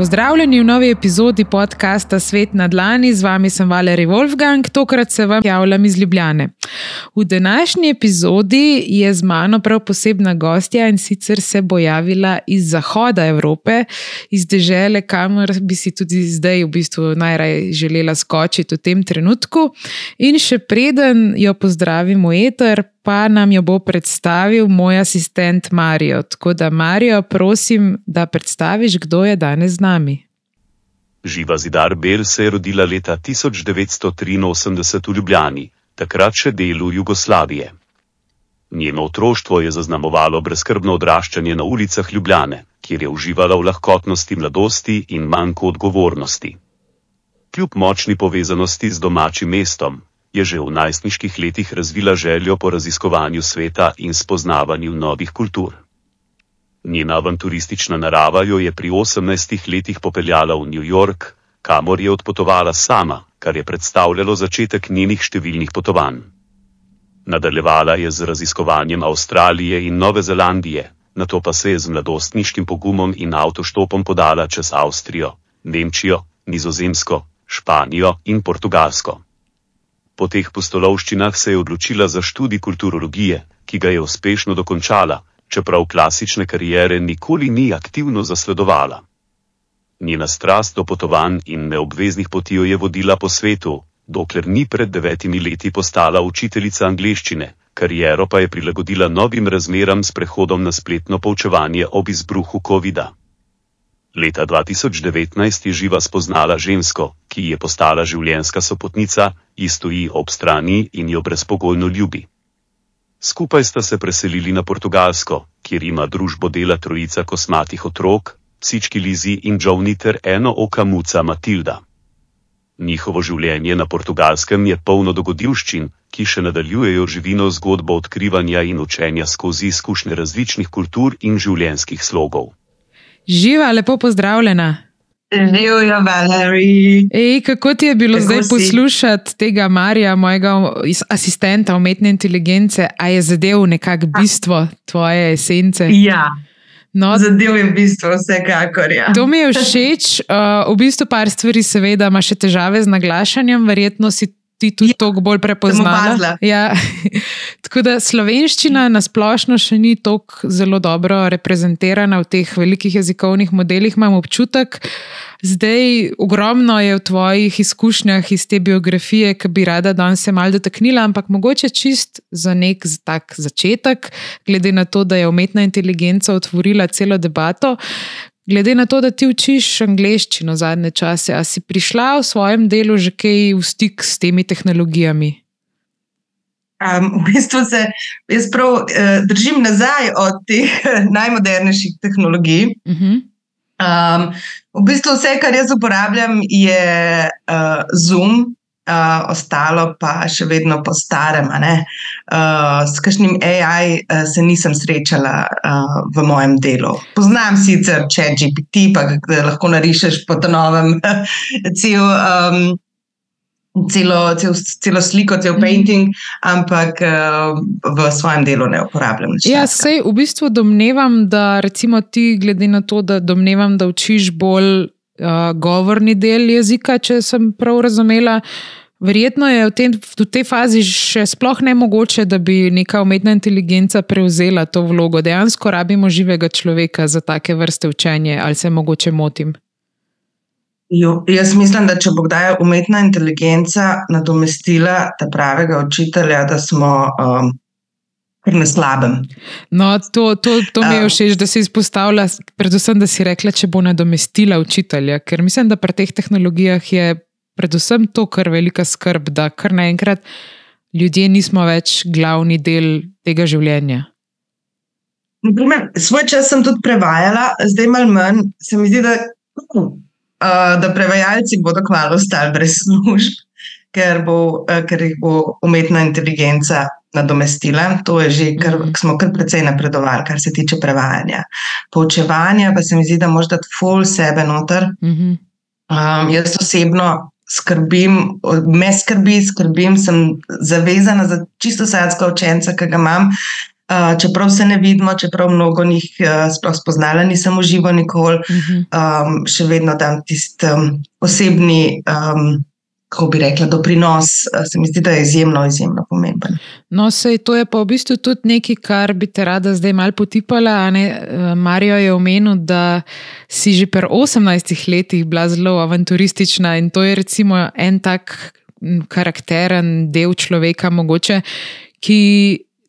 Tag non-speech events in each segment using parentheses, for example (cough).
Pozdravljeni v novi epizodi podcasta Svet na Dlani, z vami sem Valerij Wolfgang, tokrat se vam javljam iz Ljubljane. V današnji epizodi je z mano prav posebna gostja in sicer se bo javila iz zahoda Evrope, iz dežele, kamor bi si tudi zdaj v bistvu najraje želela skočiti v tem trenutku. In še preden jo pozdravim v eter, pa nam jo bo predstavil moj asistent Marijo. Tako da, Marijo, prosim, da predstaviš, kdo je danes z nami. Živa Zidar Bel se je rodila leta 1983 v Ljubljani, takrat še delu Jugoslavije. Njeno otroštvo je zaznamovalo brezkrbno odraščanje na ulicah Ljubljane, kjer je uživala v lahkotnosti mladosti in manjko odgovornosti. Kljub močni povezanosti z domačim mestom, je že v najstniških letih razvila željo po raziskovanju sveta in spoznavanju novih kultur. Njena avanturistična narava jo je pri 18 letih popeljala v New York, kamor je odpotovala sama, kar je predstavljalo začetek njenih številnih potovanj. Nadaljevala je z raziskovanjem Avstralije in Nove Zelandije, na to pa se je z mladostniškim pogumom in avtoštopom podala čez Avstrijo, Nemčijo, Nizozemsko, Španijo in Portugalsko. Po teh postolovščinah se je odločila za študij kulturologije, ki ga je uspešno dokončala, čeprav klasične karijere nikoli ni aktivno zasledovala. Njena strast do potovanj in neobveznih poti jo je vodila po svetu, dokler ni pred devetimi leti postala učiteljica angleščine, kariero pa je prilagodila novim razmeram s prehodom na spletno poučevanje ob izbruhu COVID-a. Leta 2019 je živa spoznala žensko, ki je postala življenjska sopotnica, ji stoji ob strani in jo brezpogojno ljubi. Skupaj sta se preselili na Portugalsko, kjer ima družbo dela trojica kosmatih otrok, psički Lizi in Džovni ter eno oka muca Matilda. Njihovo življenje na portugalskem je polno dogodivščin, ki še nadaljujejo živino zgodbo odkrivanja in učenja skozi izkušnje različnih kultur in življenjskih slogov. Živa, lepo pozdravljena. Živijo, Valerij. Ej, kako ti je bilo Kako zdaj si? poslušati tega Marija, mojega is- asistenta umetne inteligence, a je zadev nekako bistvo tvoje esence? Ja, No, zadev je v bistvu vsekakor. Ja. to mi je (laughs) všeč. Uh, v bistvu par stvari, seveda, ima še težave z naglašanjem, verjetno si ti tudi Ja, toliko bolj prepoznala. Ja. (laughs) Tako da slovenščina nasplošno še ni tako zelo dobro reprezentirana v teh velikih jezikovnih modelih, imam občutek. Zdaj, ogromno je v tvojih izkušnjah iz te biografije, ki bi rada danes se malo dotaknila, ampak mogoče čist za nek tak začetek, glede na to, da je umetna inteligenca otvorila celo debato. Glede na to, da ti učiš angleščino zadnje čase, a si prišla v svojem delu že kaj v stik s temi tehnologijami? Um, v bistvu se jaz prav uh, držim nazaj od teh najmodernejših tehnologij. Uh -huh. Um, v bistvu vse, kar jaz uporabljam, je uh, Zoom. Uh, ostalo pa še vedno po starem. Uh, s kakšnim AI uh, se nisem srečala uh, v mojem delu. Poznam sicer ChatGPT, pa ga lahko narišeš po novem (laughs) cel. Um, Celo, cel, celo sliko, cel Mhm. painting, ampak uh, v svojem delu ne uporabljam. nič Ja, sej v bistvu domnevam, da recimo ti, glede na to, da domnevam, da učiš bolj uh, govorni del jezika, če sem prav razumela. Verjetno je v, tem, v tej fazi še sploh ne mogoče, da bi neka umetna inteligenca prevzela to vlogo. Dejansko rabimo živega človeka za take vrste učenja, ali se mogoče motim. Jo, jaz mislim, da če bo kdaj umetna inteligenca nadomestila ta pravega učitelja, da smo um, kar na slabem. No, to, to, to mi je všeč, da si izpostavila, predvsem, da si rekla, če bo nadomestila učitelja, ker mislim, da pri teh tehnologijah je predvsem to, kar velika skrb, da kar naenkrat ljudje nismo več glavni del tega življenja. Naprimer, svoj čas sem tudi prevajala, zdaj malo manj. Se mi zdi, da, uh, da prevajalci bodo kmalo ostali brez služb, ker, bo, uh, ker jih bo umetna inteligenca nadomestila. To je že, kar, Mhm. smo kar precej napredovali, kar se tiče prevajanja. Poučevanja pa se mi zdi, da moraš dati full sebe noter. Mhm. Um, jaz osebno skrbim, me skrbi, skrbim, sem zavezana za čisto sadska učenca, ki ga imam. uh, čeprav se ne vidimo, čeprav mnogo njih uh, sploh spoznala, nisem uživala nikoli, um, še vedno dam tisti um, osebni. Um, Kako bi rekla, doprinos, se mi zdi, da je izjemno, izjemno pomemben. No, sej, to je pa v bistvu tudi nekaj, kar bi te rada zdaj malo potipala. Marijo je omenil, da si že pri 18 letih bila zelo avanturistična in to je recimo en tak karakteren del človeka, mogoče, ki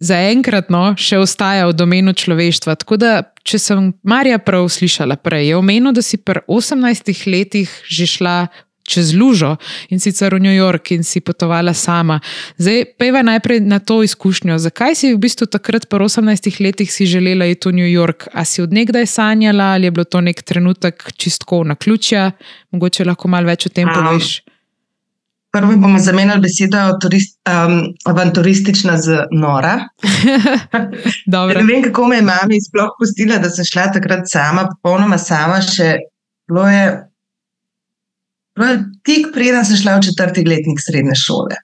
zaenkrat no, še ostaja v domenu človeštva. Tako da, če sem Marija prav slišala prej, je omenil, da si pri 18 letih že šla. Čez lužo in sicer v New York, in si potovala sama. Zdaj, peva najprej na to izkušnjo. Zakaj si v bistvu takrat, po 18 letih, si želela iti v New York? A si odnegdaj sanjala ali je bilo to nek trenutek čistko na ključja? Mogoče lahko malo več o tem poveš. Um, Prvi bomo zamenjali besedo turist, um, avanturistična z nora. (laughs) ne vem, kako me je mama sploh pustila, da sem šla takrat sama, popolnoma sama. Še bilo je tik preden sem šla v četrti letnik srednje šole.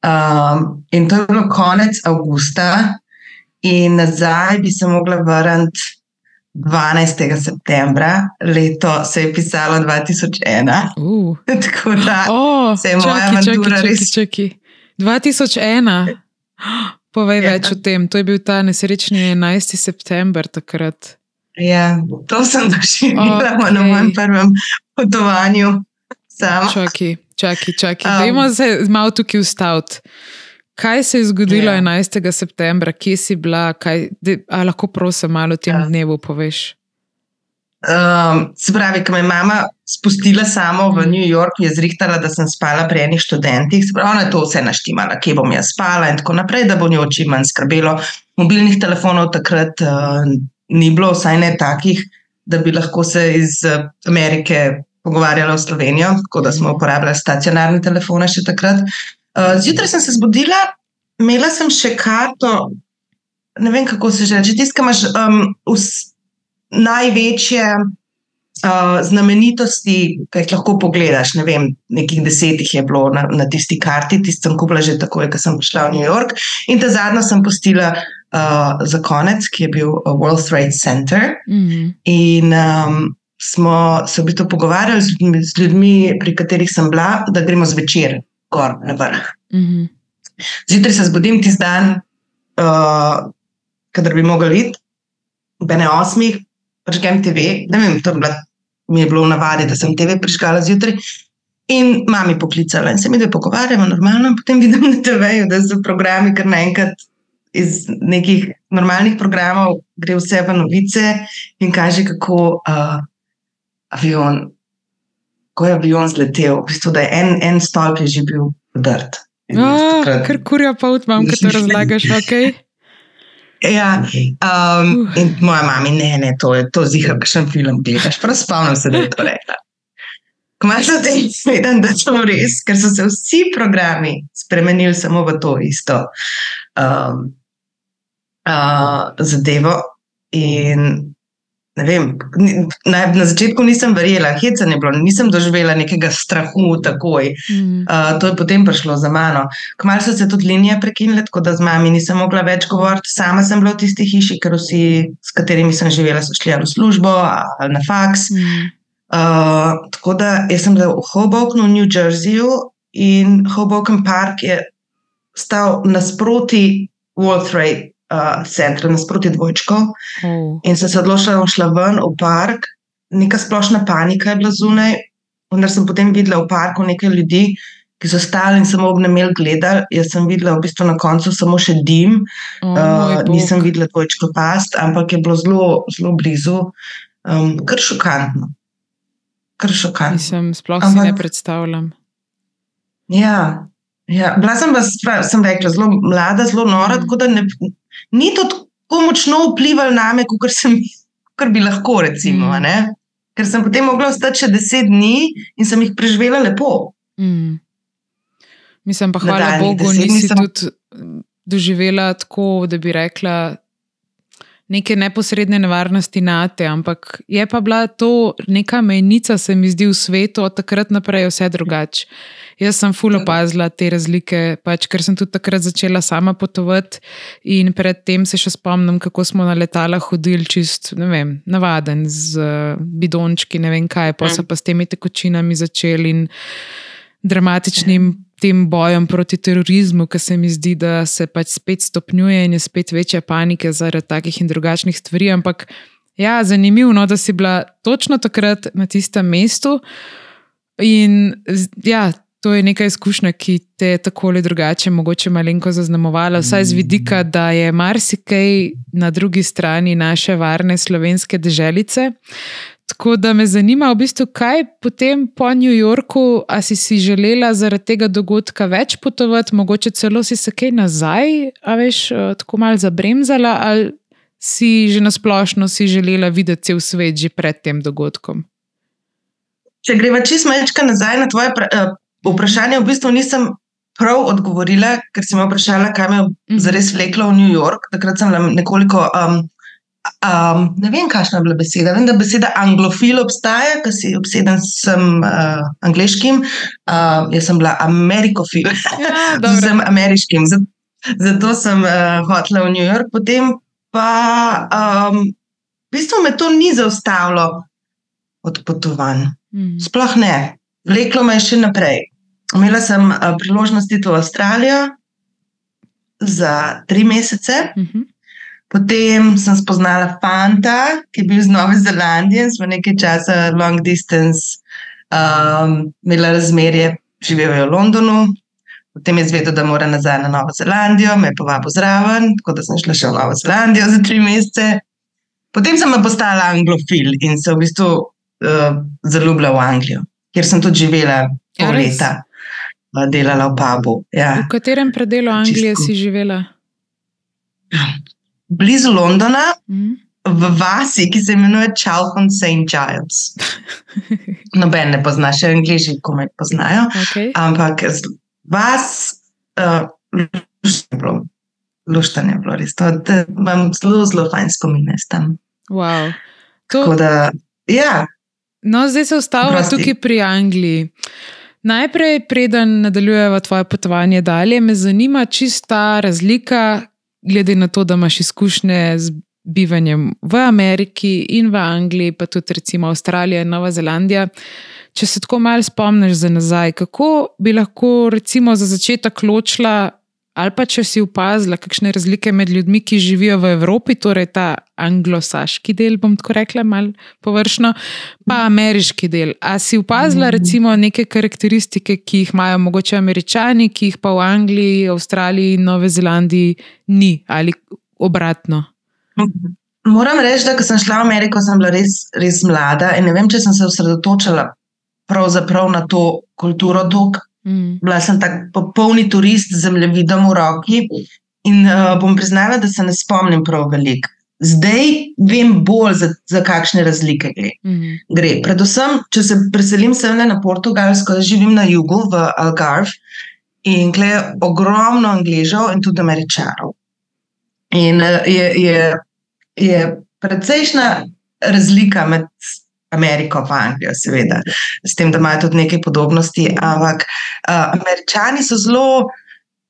Um, in to je bilo konec avgusta, in nazaj bi se mogla vrniti. 12. septembra, leto se je pisalo 2001. Uh. (laughs) Tako da oh, se je čaki, moja avantura čaki, res. Čaki. 2001. Povej ja. več o tem. To je bil ta nesrečni 11. september takrat. Ja, to sem doživela okay. na mojem prvem potovanju. Čakaj, čakaj, čakaj. Um, Dajmo se malo tukaj ustaviti. Kaj se je zgodilo yeah. 11. septembra, kje si bila, kaj, de, lahko prosim malo o tem yeah. Ja. dnevu poveš? Um, se pravi, ko me je mama spustila samo v New York, je zrihtala, da sem spala pri enih študentih. Se pravi, ona je to vse naštimala, kje bom jaz spala in tako naprej, da bo njo čim manj skrbelo. Mobilnih telefonov takrat uh, ni bilo, vsaj ne takih, da bi lahko se iz Amerike pogovarjala v Slovenijo, tako da smo uporabljali stacionarne telefone še takrat. Uh, zjutraj sem se zbudila, imela sem še karto, ne vem kako se že reče, tisti, ki imaš um, največje uh, znamenitosti, ki jih lahko pogledaš. Ne vem, nekih desetih je bilo na, na tisti karti, tisti sem kupila že takoj, ko sem prišla v New York. In ta zadnja sem postila uh, za konec, ki je bil World Trade Center. Mm -hmm. In um, smo se v bistvu pogovarjali z ljudmi, z ljudmi, pri katerih sem bila, da gremo zvečer gor na vrh. Mm -hmm. Zjutraj se zbudim ti dan, uh, kader bi mogel iti, ob ene osmih, prižgem TV, da vem, to bila, mi je bilo v navadi, da sem TV prižgala zjutraj. In mami poklicala in se mi da pogovarjamo normalno, in potem vidim na TV-ju, da so programi kar naenkrat iz nekih normalnih programov, gre vse v novice in kaže, kako uh, avion ko je avion zletel, v bistvu, da je en, en stolp je že bil vdrt. Ker kurja pa utmam, ki to razlagaš, ok. (laughs) Ja, um, in moja mama, ne, ne, to je to zihar, ki še en film gledaš. Prav spomnim se, da je to rekla. Kmalo se tem svedem, da je to res, ker so se vsi programi spremenili samo v to isto um, uh, zadevo. In Vem, na, na začetku nisem verjela, heca ne bilo, nisem doživela nekega strahu takoj. Mm. Uh, to je potem prišlo za mano. Kmalu so se tudi linije prekinile, tako da z mami nisem mogla več govoriti. Sama sem bila v tisti hiši, ker vsi, s katerimi sem živela, so šli v službo ali na faks. Mm. Uh, tako da sem bila v Hoboknu, v New Jerseyju in Hoboken Park je stal nasproti World Trade uh, centra, nasproti dvojčko. Mm. In sem se odločila, da bom šla ven v park, neka splošna panika je bila zunaj. Vendar sem potem videla v parku nekaj ljudi, ki so stali in samo obnemel gledali. Jaz sem videla v bistvu na koncu samo še dim, oh, uh, nisem videla dvojčko past, ampak je bilo zelo, zelo blizu, um, kar šokantno. Kar šokantno. Nisem sploh ampak, si ne predstavljam. Ja, ja. bila sem, vas, sem rekla, zelo mlada, zelo nora, mm. tako da ne, ni to tako močno vplivalo na me, kot bi lahko. Recimo, mm. Ker sem potem mogla ostati še deset dni in sem jih preživela lepo. Mm. Mislim pa, hvala Bogu, nisi nisem... tudi doživela tako, da bi rekla. Neke neposredne nevarnosti na te, ampak je pa bila to neka mejnica, se mi zdi v svetu, od takrat naprej je vse drugače. Jaz sem ful opazila te razlike, pač, ker sem tudi takrat začela sama potovati in predtem se še spomnim, kako smo na letala hodili čist, ne vem, navaden z uh, bidončki, ne vem kaj, pa so pa s temi tekočinami začeli in dramatičnim tem bojem proti terorizmu, ki se mi zdi, da se pač spet stopnjuje in je spet večja panika zaradi takih in drugačnih stvari. Ampak ja, zanimivo, no, da si bila točno takrat na tistem mestu. In ja, to je neka izkušnja, ki te je tako ali drugače mogoče malenko zaznamovala, vsaj z vidika, da je marsikaj na drugi strani naše varne slovenske deželice. Tako da me zanima, v bistvu, kaj potem po New Yorku, a si si želela zaradi tega dogodka več potovati, mogoče celo si se kaj nazaj, a veš, eh, tako malo zabremzala, ali si že nasplošno si želela videti cel svet že pred tem dogodkom? Če greva čisto malčka nazaj na tvoje uh, vprašanje, v bistvu nisem prav odgovorila, ker si me vprašala, kaj me je mm. zares vleklo v New York. Takrat sem nekoliko. Um, Um, ne vem, kakšna je bila beseda. Vem, da beseda anglofil obstaja, ker si obseden s uh, angliškim. Uh, jaz sem bila amerikofil, (laughs) ja, sem ameriškim. Zato, zato sem uh, hotela v New York. Potem pa um, v bistvu me to ni zaustavilo od potovanj. Mm. Sploh ne. Vleklo me je še naprej. Imela sem uh, priložnosti v Avstralijo za tri mesece. Mm -hmm. Potem sem spoznala fanta, ki je bil iz Nove Zelandije in smo nekaj časa long distance um, imeli razmerje, živel je v Londonu. Potem je zvedel, da mora nazaj na Novo Zelandijo, me je povabil zraven, tako da sem šla še v Novo Zelandijo za tri mesece. Potem sem postala anglofil in se v bistvu uh, zaljubila v Anglijo, kjer sem tudi živela pol ja, leta, delala v pubu. Ja. V katerem predelu Anglije Čisto. si živela? Blizu Londona, mm. v vasi, ki se imenuje Chalfont St. Giles. (laughs) Noben ne pozna, še angliži, ko me poznajo. Okay. Ampak vas, uh, luštanje je bilo res. To, imam zelo, zelo fajn spomine tam. Wow. To... Da, ja. No, zdaj se ustavlja tukaj pri Angliji. Najprej, preden nadaljujemo tvoje potovanje dalje, me zanima čista razlika, glede na to, da imaš izkušnje z bivanjem v Ameriki in v Angliji, pa tudi recimo Avstralija in Nova Zelandija. Če se tako malo spomniš za nazaj, kako bi lahko recimo za začetek ločila, ali pa če si opazila, kakšne razlike med ljudmi, ki živijo v Evropi, torej ta anglosaški del, bom tako rekla, malo površno, pa ameriški del. A si opazila mhm. recimo neke karakteristike, ki jih imajo mogoče američani, ki jih pa v Angliji, Avstraliji in Novi Zelandiji ni ali obratno? Moram reči, da ko sem šla v Ameriko, sem bila res, res mlada in ne vem, če sem se osredotočila pravzaprav na to kulturo, dok Mm. Bila sem tak popolni turist z zemljevidom v roki in uh, bom priznala, da se ne spomnim prav veliko. Zdaj vem bolj, za, za kakšne razlike gre. Mm. gre. Predvsem, če se preselim sem na Portugalsko, živim na jugu v Algarve in tukaj je ogromno angližev in tudi američanov. In uh, je, je, je precejšna razlika med Ameriko, pa Anglijo, seveda, s tem, da imajo tudi nekaj podobnosti. Ampak uh, američani so zelo,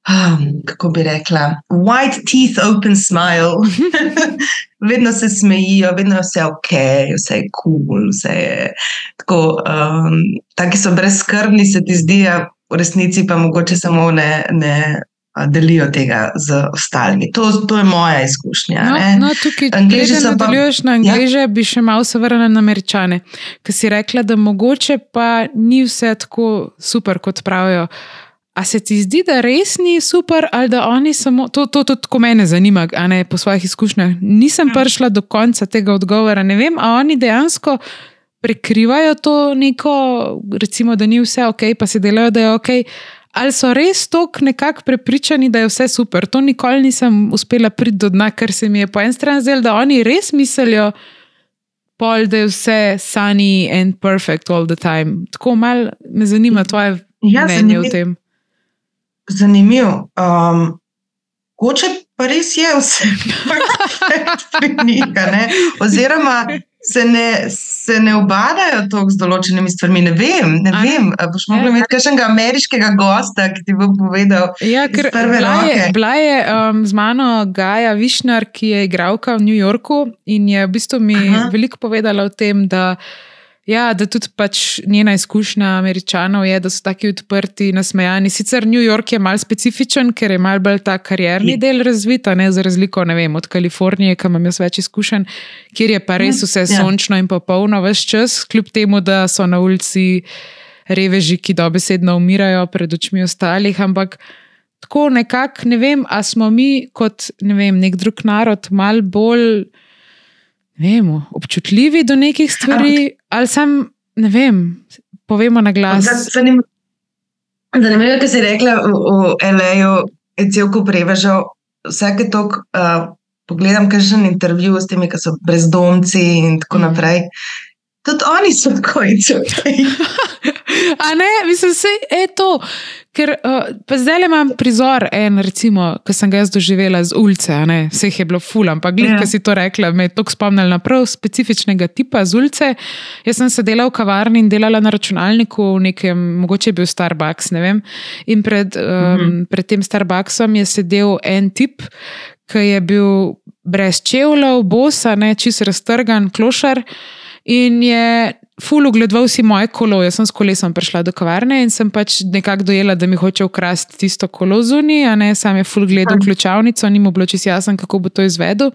um, kako bi rekla, white teeth, open smile. (laughs) vedno se smejijo, vedno je vse ok, vse je kul, cool, vse je tako. Um, taki so brezkrbni, se ti zdijo, v resnici pa mogoče samo ne. ne delijo tega z ostalimi. To, to je moja izkušnja. No, no, tukaj, če nadaljuješ na angliže, ja? bi še malo se vrnil na američane, ki si rekla, da mogoče pa ni vse tako super, kot pravijo. A se ti zdi, da res ni super, ali da oni samo to, to, to tako mene zanima, a ne po svojih izkušnjah. Nisem ja. prišla do konca tega odgovora. Ne vem, ali oni dejansko prekrivajo to neko, recimo, da ni vse ok, pa se delajo, da je ok ali so res tako nekako prepričani, da je vse super. To nikoli nisem uspela priti do dna, ker se mi je po eni strani zdelo, da oni res mislijo, pol, da je vse sunny and perfect all the time. Tako malo me zanima tvoje ja, mnenje o tem. Zanimivo. Um, Hoče pa res je vse, (laughs) pri njih. Oziroma, se ne, se ne obadajo tako z določenimi stvarmi. Ne vem, ne A, vem. boš mogel ja. imeti kakšnega ameriškega gosta, ki ti bo povedal. Ja, ker bila je, bila je um, z mano Gaja Višnar, ki je igralka v New Yorku in je v bistvu mi Aha. veliko povedala o tem, da. Ja, da tudi pač njena izkušnja američanov je, da so tako odprti, nasmejani. Sicer New York je mal specifičen, ker je mal bolj ta karjerni del razvit, ne za razliko vem, od Kalifornije, kam imam jaz več izkušenj, kjer je pa res vse ja. sončno in popolno vse čas, kljub temu, da so na ulici reveži, ki dobesedno umirajo pred očmi ostalih. Ampak tako nekako ne vem, a smo mi kot ne vem, nek drug narod mal bolj vemo, občutljivi do nekih stvari. Ali sam ne vem, povemo na glas. Zanimivo, kar si rekla v L.A.U., je cel kup prevežal. Vsake tok uh, pogledam, kaj že na intervju s temi, ki so brezdomci in tako mm. naprej. Tudi oni so in tako. (laughs) A ne, mislim, da je to. Ker uh, zdaj le imam prizor, en, recimo, ki sem ga jaz doživela z ulice, vse jih je bilo ful, ampak glej, ja. ki si to rekla, me je to spomnil na prav specifičnega tipa z ulice. Jaz sem sedela v kavarni in delala na računalniku v nekem, mogoče je bil Starbucks, ne vem. In pred, um, mhm. pred tem Starbucksom je sedel en tip, ki je bil brez čevljev, bosa, ne čist raztrgan, klošar. In je ful ugledoval si moje kolo. Jaz sem s kolesom prišla do kavarne in sem pač nekako dojela, da mi hoče ukrasti tisto kolo zunaj, a ne sam je ful gledal ključavnico, ni mu bilo čisto jasno, kako bo to izvedel.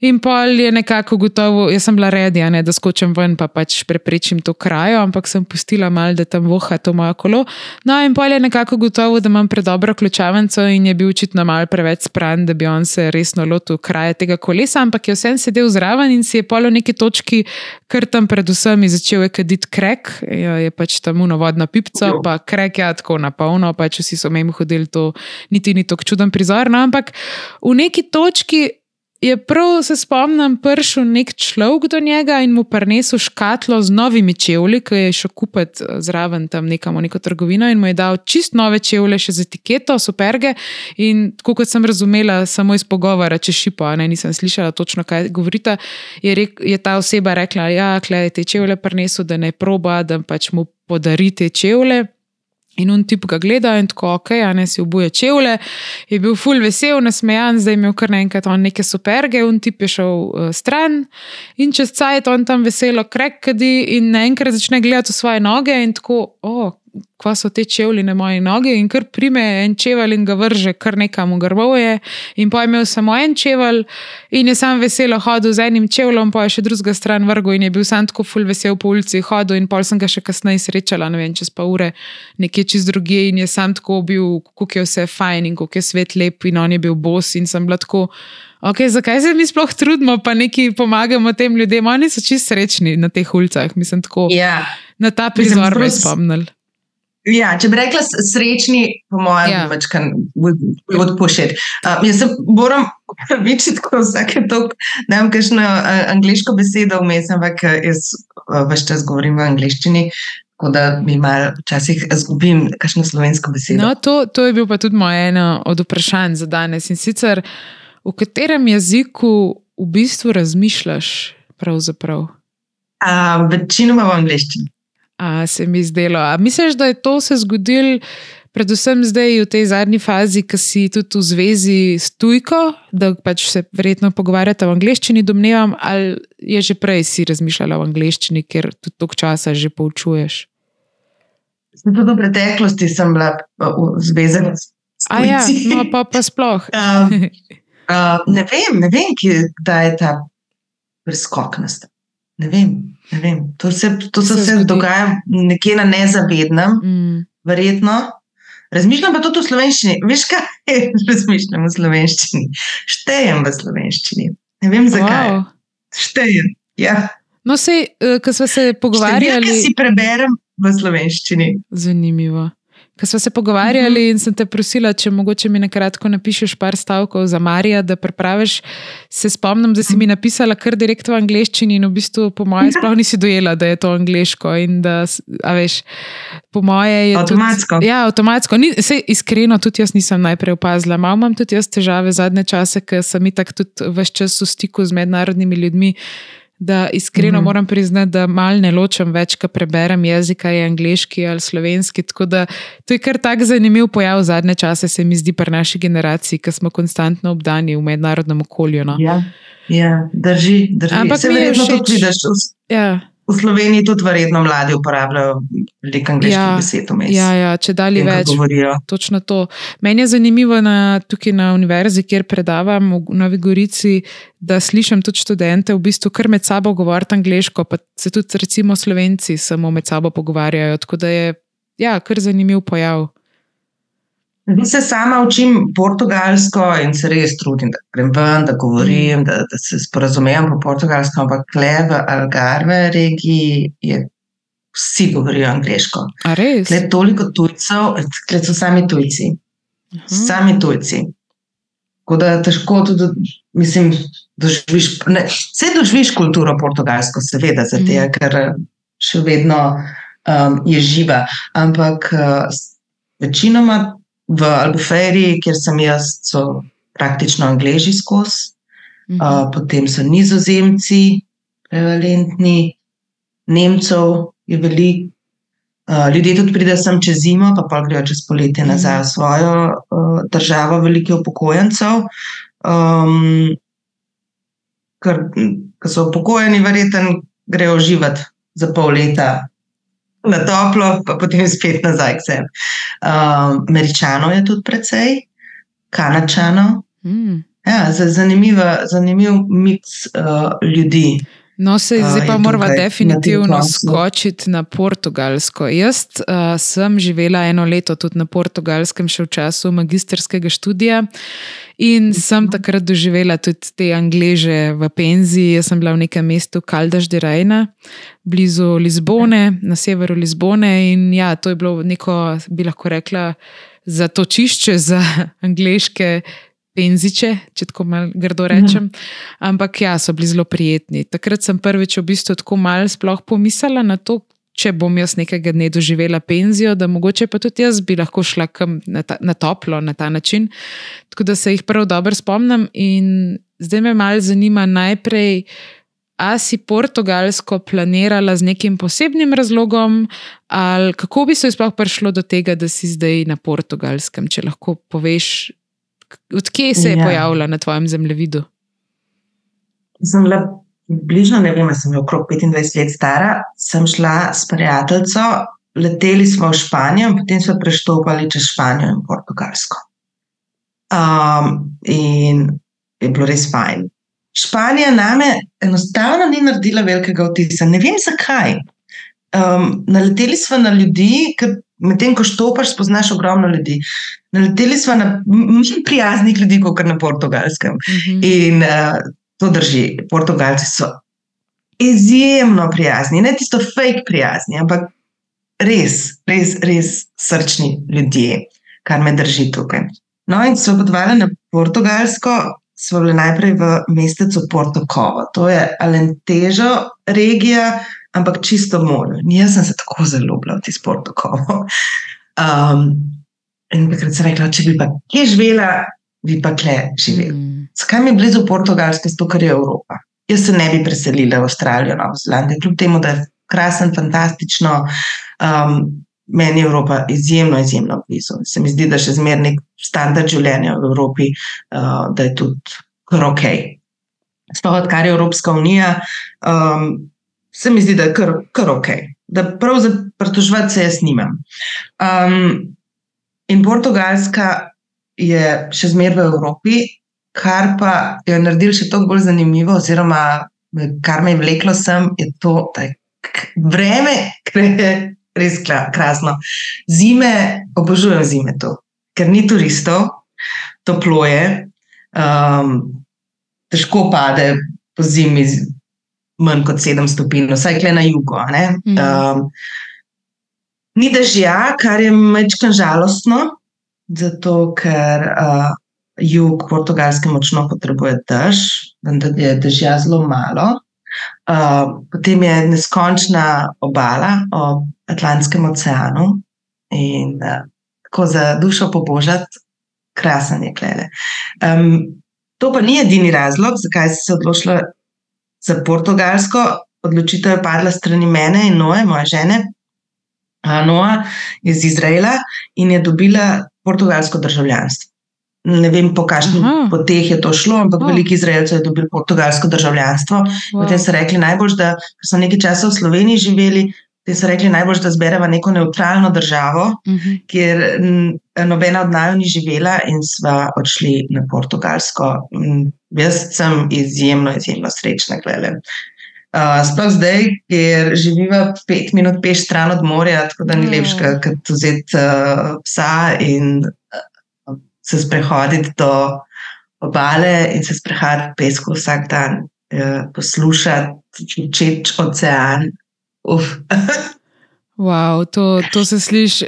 In pol je nekako gotovo, jaz sem bila redi, ne, da skočim ven, pa pač preprečim to krajo, ampak sem pustila mal, da tam voha to moje kolo. No, in pol je nekako gotovo, da imam predobro ključavnico in je bil očitno mal preveč spran, da bi on se resno lotil kraja tega kolesa, ampak je vsem sedel zraven in si je pol v neki točki, ker tam predvsem je začel je kaditi krek, je, je pač tam unovodna pipca, pa krek je tako na polno, pač vsi so memi hodili to, niti ni tako čuden prizor. No, ampak v neki točki je prav, se spomnim, prišel nek človek do njega in mu prinesel škatlo z novimi čevlji, ki je šel kupiti eh, zraven tam nekam v neko trgovino in mu je dal čist nove čevlje, še z etiketo, superge. In kot sem razumela, samo iz pogovora, če šipo, ne, nisem slišala točno, kaj govorite, je, rek, je ta oseba rekla: Ja, klej, te čevlje prinesel, da ne proba, da pač mu podarite čevlje. In on tip ga gleda in tako, ok, a ne si obuje čevlje, je bil full vesel, nasmejan, zdaj je imel kar naenkrat on neke superge, on tip je šel uh, stran in čez cajt on tam veselo krekadi in naenkrat začne gledati v svoje noge in tako, o, oh, kva so te čevlji na moji nogi, in kar prime en čevelj in ga vrže kar nekam v grboje. In pa je imel samo en čevelj, in je sam veselo hodil z enim čevljem, pa je še druga stran vrgo in je bil sam tako full vesel po ulici hodil. In pol sem ga še kasneje srečala, ne vem, čez pa ure, nekje čez druge, in je sam tako bil, kako je vse fajn in kako je svet lep, in on je bil bos in sem bila tako. Okay, zakaj se mi sploh trudimo, pa nekaj pomagamo tem ljudem? Oni so čisto srečni na teh ulicah, mislim, tako. Yeah. Na ta prizor bi spomnili. Ja, če bi rekla srečni, po mojem, yeah. pač kan odpošiti. Uh, jaz se moram (laughs) večiti tako vsake tok, da imam kakšno uh, angliško besedo vmes, ampak jaz uh, več čas govorim v angliščini. Tako da mi malo včasih zgubim kakšno slovensko besedo. No, to, to je bil pa tudi moje eno od vprašanj za danes. In sicer, v katerem jeziku v bistvu razmišljaš? Pravzaprav? Uh, večinoma v angliščini. A, se mi zdelo. A misliš, da je to se zgodilo, predvsem zdaj v tej zadnji fazi, ki si tudi v zvezi s tujko, da pač se verjetno pogovarjate v angleščini, domnevam, ali je že prej si razmišljala v angleščini, ker tudi toliko časa že poučuješ? Tudi v preteklosti sem bila v zvezi s tujko. Ja, no, pa, pa sploh. uh, (laughs) uh, ne vem, ne vem, kdaj je ta preskok nastal. Ne vem, ne vem. To se, to se, se dogaja nekje na nezavednem, mm. verjetno. Razmišljam pa tudi v slovenščini. Veš, kaj razmišljam v slovenščini? Štejem v slovenščini. Ne vem zakaj. Wow. Štejem. Ja. No, sej, eh, ko smo se pogovarjali. Kaj si preberem v slovenščini? Zanimivo. Ko smo se pogovarjali in sem te prosila, če mogoče mi na kratko napišeš par stavkov za Marija, da prepraviš, se spomnim, da si mi napisala kar direkt v angleščini in v bistvu, po mojem, sploh nisi dojela, da je to angliško. Da, veš, po moje je to avtomatsko. Tudi, ja, avtomatsko. Ni, se, iskreno, tudi jaz nisem najprej opazila. Mal imam tudi jaz težave zadnje čase, ker sem itak tudi vse čas v stiku z mednarodnimi ljudmi da iskreno mm -hmm. moram priznati, da malo ne ločem več, ko preberem jezika, je angliški ali slovenski. Tako da to je kar tak zanimiv pojav zadnje čase, se mi zdi, pri naši generaciji, ki smo konstantno obdani v mednarodnem okolju. No. Ja, ja, drži, drži. Ampak se verjetno tudi vidiš. Ja. V Sloveniji tudi verjetno mladi uporabljajo veliko angliških ja, besed. Ja, ja, če dalje več. Točno to. Meni je zanimivo na, tukaj na univerzi, kjer predavam v Novi Gorici, da slišim tudi študente v bistvu kar med sabo govoriti angliško, pa se tudi recimo slovenci samo med sabo pogovarjajo. Tako da je ja, kar zanimiv pojav. Jaz se sama učim portugalsko in se res trudim, da grem ven, da govorim, da, da se sporazumem po portugalsko, ampak le v Algarve regiji je, vsi govorijo angliško. Le toliko tujcev, le so sami tujci. Uhum. Sami tujci. Tako da težko tudi, mislim, doživiš, ne, vse doživiš kulturo portugalsko, seveda, zato mhm. ker še vedno um, je živa. Ampak uh, večinoma v Albuferi, kjer sem jaz, so praktično angliži skozi, mhm. uh, potem so nizozemci, prevalentni, Nemcev je veliko. Uh, ljudje tudi pridejo sem čez zimo, pa pa grejo čez poletje mhm. nazaj v svojo uh, državo, veliko upokojencev. Um, ker so upokojeni, verjetno grejo živeti za pol leta na toplo, pa potem spet nazaj k sebi. Uh, Američanov je tudi precej, Kanačanov. Mm. Ja, zanimiv, zanimiv miks uh, ljudi. No, se zdaj pa moramo definitivno skočiti na portugalsko. Jaz uh, sem živela eno leto tudi na portugalskem, še v času magistrskega študija. In sem mhm. takrat doživela tudi te angleže v penziji. Jaz sem bila v nekem mestu Kaldaš de Rajna, blizu Lizbone, na severu Lizbone. In ja, to je bilo neko, bi lahko rekla, zatočišče za (laughs) angliške penziče, če tako malo grdo rečem. Ampak ja, so bili zelo prijetni. Takrat sem prvič v bistvu tako malo sploh pomislila na to, če bom jaz nekega dne doživela penzijo, da mogoče pa tudi jaz bi lahko šla na, ta, na toplo na ta način. Tako da se jih prav dobro spomnim. In zdaj me malo zanima najprej. A si portugalsko planirala z nekim posebnim razlogom, ali kako bi se sploh prišlo do tega, da si zdaj na portugalskem, če lahko poveš, Odkje se je ja. pojavila na tvojem zemljevidu? Sem bila bližno, ne vem, sem okrog 25 let stara. Sem šla s prijateljico, leteli smo v Španijo, potem smo preštopali čez Španijo in Portugalsko. Um, in je bilo res fajn. Španija name enostavno ni naredila velikega vtisa. Ne vem zakaj. Um, naleteli smo na ljudi, ki medtem ko štopaš, spoznaš ogromno ljudi. Naleteli smo na manj prijaznih ljudi, kot na portugalskem. Uh mhm. -huh. In uh, to drži. Portugalci so izjemno prijazni, ne tisto fake prijazni, ampak res, res, res srčni ljudje, kar me drži tukaj. No, in so potovali na portugalsko. Smo bili najprej v mestecu Porto Covo, to je Alentežo, regija, ampak čisto morje. Jaz sem se tako zelo ljubila v ti sportokovo. Um, in takrat sem rekla, če bi pa kje živela, bi pa kje živela. Mm. Zakaj mi je blizu Portugalske, zato ker je Evropa? Jaz se ne bi preselila v Avstralijo, Novo Zelandijo, kljub temu, da je krasen, fantastično. Um, meni je Evropa izjemno, izjemno blizu. Se mi zdi, da še zmerni standard življenja v Evropi, uh, da je tudi kar ok. Sploh odkar je Evropska unija, um, se mi zdi, da je kar, kar ok, da prav za pritoževati se jaz nimam. Um, in Portugalska je še zmeraj v Evropi, kar pa je naredil še toliko bolj zanimivo, oziroma kar me je vleklo sem, je to, da je vreme, ki je res krasno. Zime, obožujem zime to, ker ni turistov, toplo je, um, težko pade po zimi manj kot 7 stopinj, vsaj kle na jugu. Um, Ni dežja, kar je mečkan žalostno, zato ker uh, jug Portugalske močno potrebuje dež, vendar je dežja zelo malo. Uh, potem je neskončna obala ob Atlantskem oceanu in uh, tako za dušo pobožati, krasen je klele. Um, to pa ni edini razlog, zakaj si se odločila za Portugalsko. Odločitev je padla strani mene in Noe, moje žene. Noa iz Izraela in je dobila portugalsko državljanstvo. Ne vem, po kakšnih poteh je to šlo, ampak oh. veliko Izraelcev je dobilo portugalsko državljanstvo. Wow. Potem so rekli, najbolj, da so nekaj časa v Sloveniji živeli, potem so rekli, najbolj, da zberemo neko neutralno državo, uh mhm. -huh. kjer nobena od naju ni živela, in sva odšli na portugalsko. Jaz sem izjemno, izjemno srečna, gledaj. Uh, sploh zdaj, ker živiva pet minut peš stran od morja, tako da ni lepše, kot vzeti uh, psa in se sprehoditi do obale in se sprehajati po pesku vsak dan, eh, poslušati, čuči ocean. (laughs) wow, to, to se sliši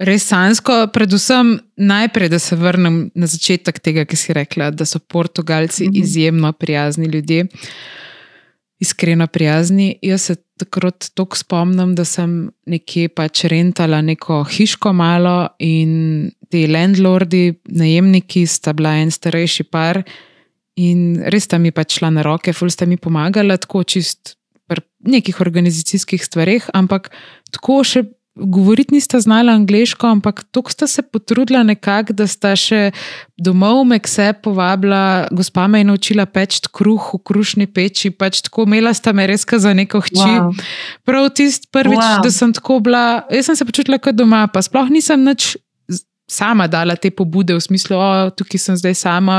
res sansko. Predvsem najprej, da se vrnem na začetek tega, ki si rekla, da so Portugalci mm -hmm. izjemno prijazni ljudje. Iskreno prijazni. Jaz se takrat tako spomnim, da sem nekje pač rentala neko hiško malo in ti landlordi, najemniki, sta bila en starejši par in res sta mi pač šla na roke, ful sta mi pomagala, tako čist pri nekih organizacijskih stvareh, ampak tako še. Govoriti nista znala angliško, ampak tako sta se potrudila nekako, da sta še domov me kse povabila. Gospa me je naučila peči kruh v krušni peči, pač tako imela sta me res za neko hči. Wow. Prav tisti prvič, wow. da sem tako bila, jaz sem se počutila kot doma, pa sploh nisem nič sama dala te pobude v smislu, da tukaj sem zdaj sama,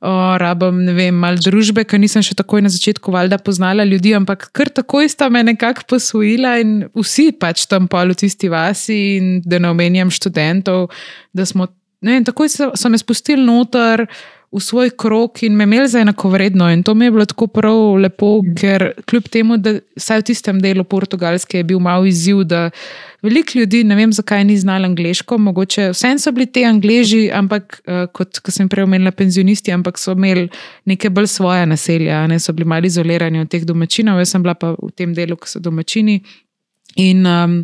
o, rabim ne vem, malo družbe, ker nisem še takoj na začetku valjda poznala ljudi, ampak kar takoj sta me nekako posvojila in vsi pač tam pol v tisti vasi in da ne omenjam študentov, da smo, ne vem, takoj so, so me spustili noter v svoj krok in me imeli za enako vredno. In to mi je bilo tako prav lepo, mm. ker kljub temu, da vsaj v tistem delu Portugalske je bil malo izziv, da veliko ljudi, ne vem zakaj, ni znalo angliško, mogoče vsem so bili ti angliži, ampak uh, kot sem prej omenila, penzionisti, ampak so imeli neke bolj svoje naselja, ne so bili malo izolirani od teh domačinov, jaz sem bila pa v tem delu, ki so domačini. In um,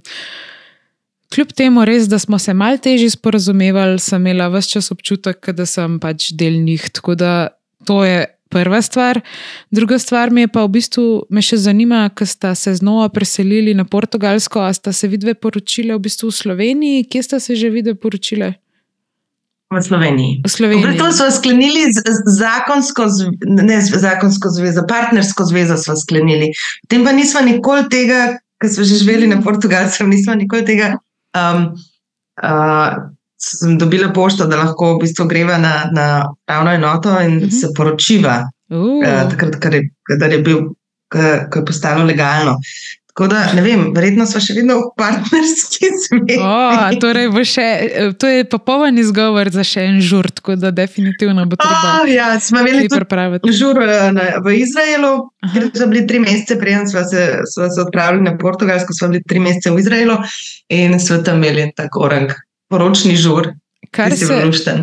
Kljub temu, res, da smo se malo težje sporazumevali, sem imela vse čas občutek, da sem pač del njih. Tako da to je prva stvar. Druga stvar mi je pa v bistvu me še zanima, ker ste se znova preselili na Portugalsko, a ste se vidve poročile v bistvu v Sloveniji, kje ste se že vidve poročile? V Sloveniji. V Sloveniji. To smo sklenili z, zakonsko, ne zakonsko zvezo, partnersko zvezo smo sklenili. Potem pa nismo nikoli tega, ker smo že živeli na Portugalskem, nismo nikoli tega um, uh, sem dobila pošto, da lahko v bistvu greva na, na pravno enoto in uh mhm. -huh. se poročiva, uh. uh, takrat, ko je, je, bil, ko je postalo legalno. Tako da, ne vem, verjetno smo še vedno v partnerski zvezi. Oh, torej to je popoln izgovor za še en žur, tako da definitivno bo treba. Oh, ja, smo imeli tudi žur eh, v Izraelu, ker so bili tri mesece, preden smo se, smo se odpravili na Portugalsko, smo bili tri mesece v Izraelu in smo tam imeli tako orang, poročni žur. Kar se,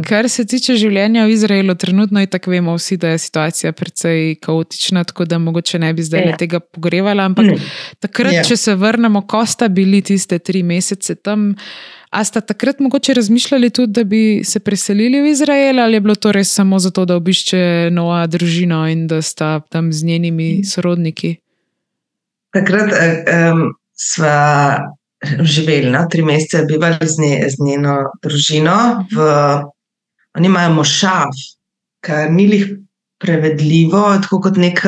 kar se tiče življenja v Izraelu, trenutno je tako, vemo vsi, da je situacija precej kaotična, tako da mogoče ne bi zdaj ja. tega pogrevala. Ampak mm. takrat, ja. če se vrnemo, ko sta bili tiste tri mesece tam, a sta takrat mogoče razmišljali tudi, da bi se preselili v Izrael, ali je bilo to res samo zato, da obišče nova družina in da sta tam z njenimi mm. sorodniki? Takrat um, sva živeli, no? tri mesece bivali z, nje, z njeno družino. V, oni imajo mošav, kar ni jih prevedljivo, tako kot nek.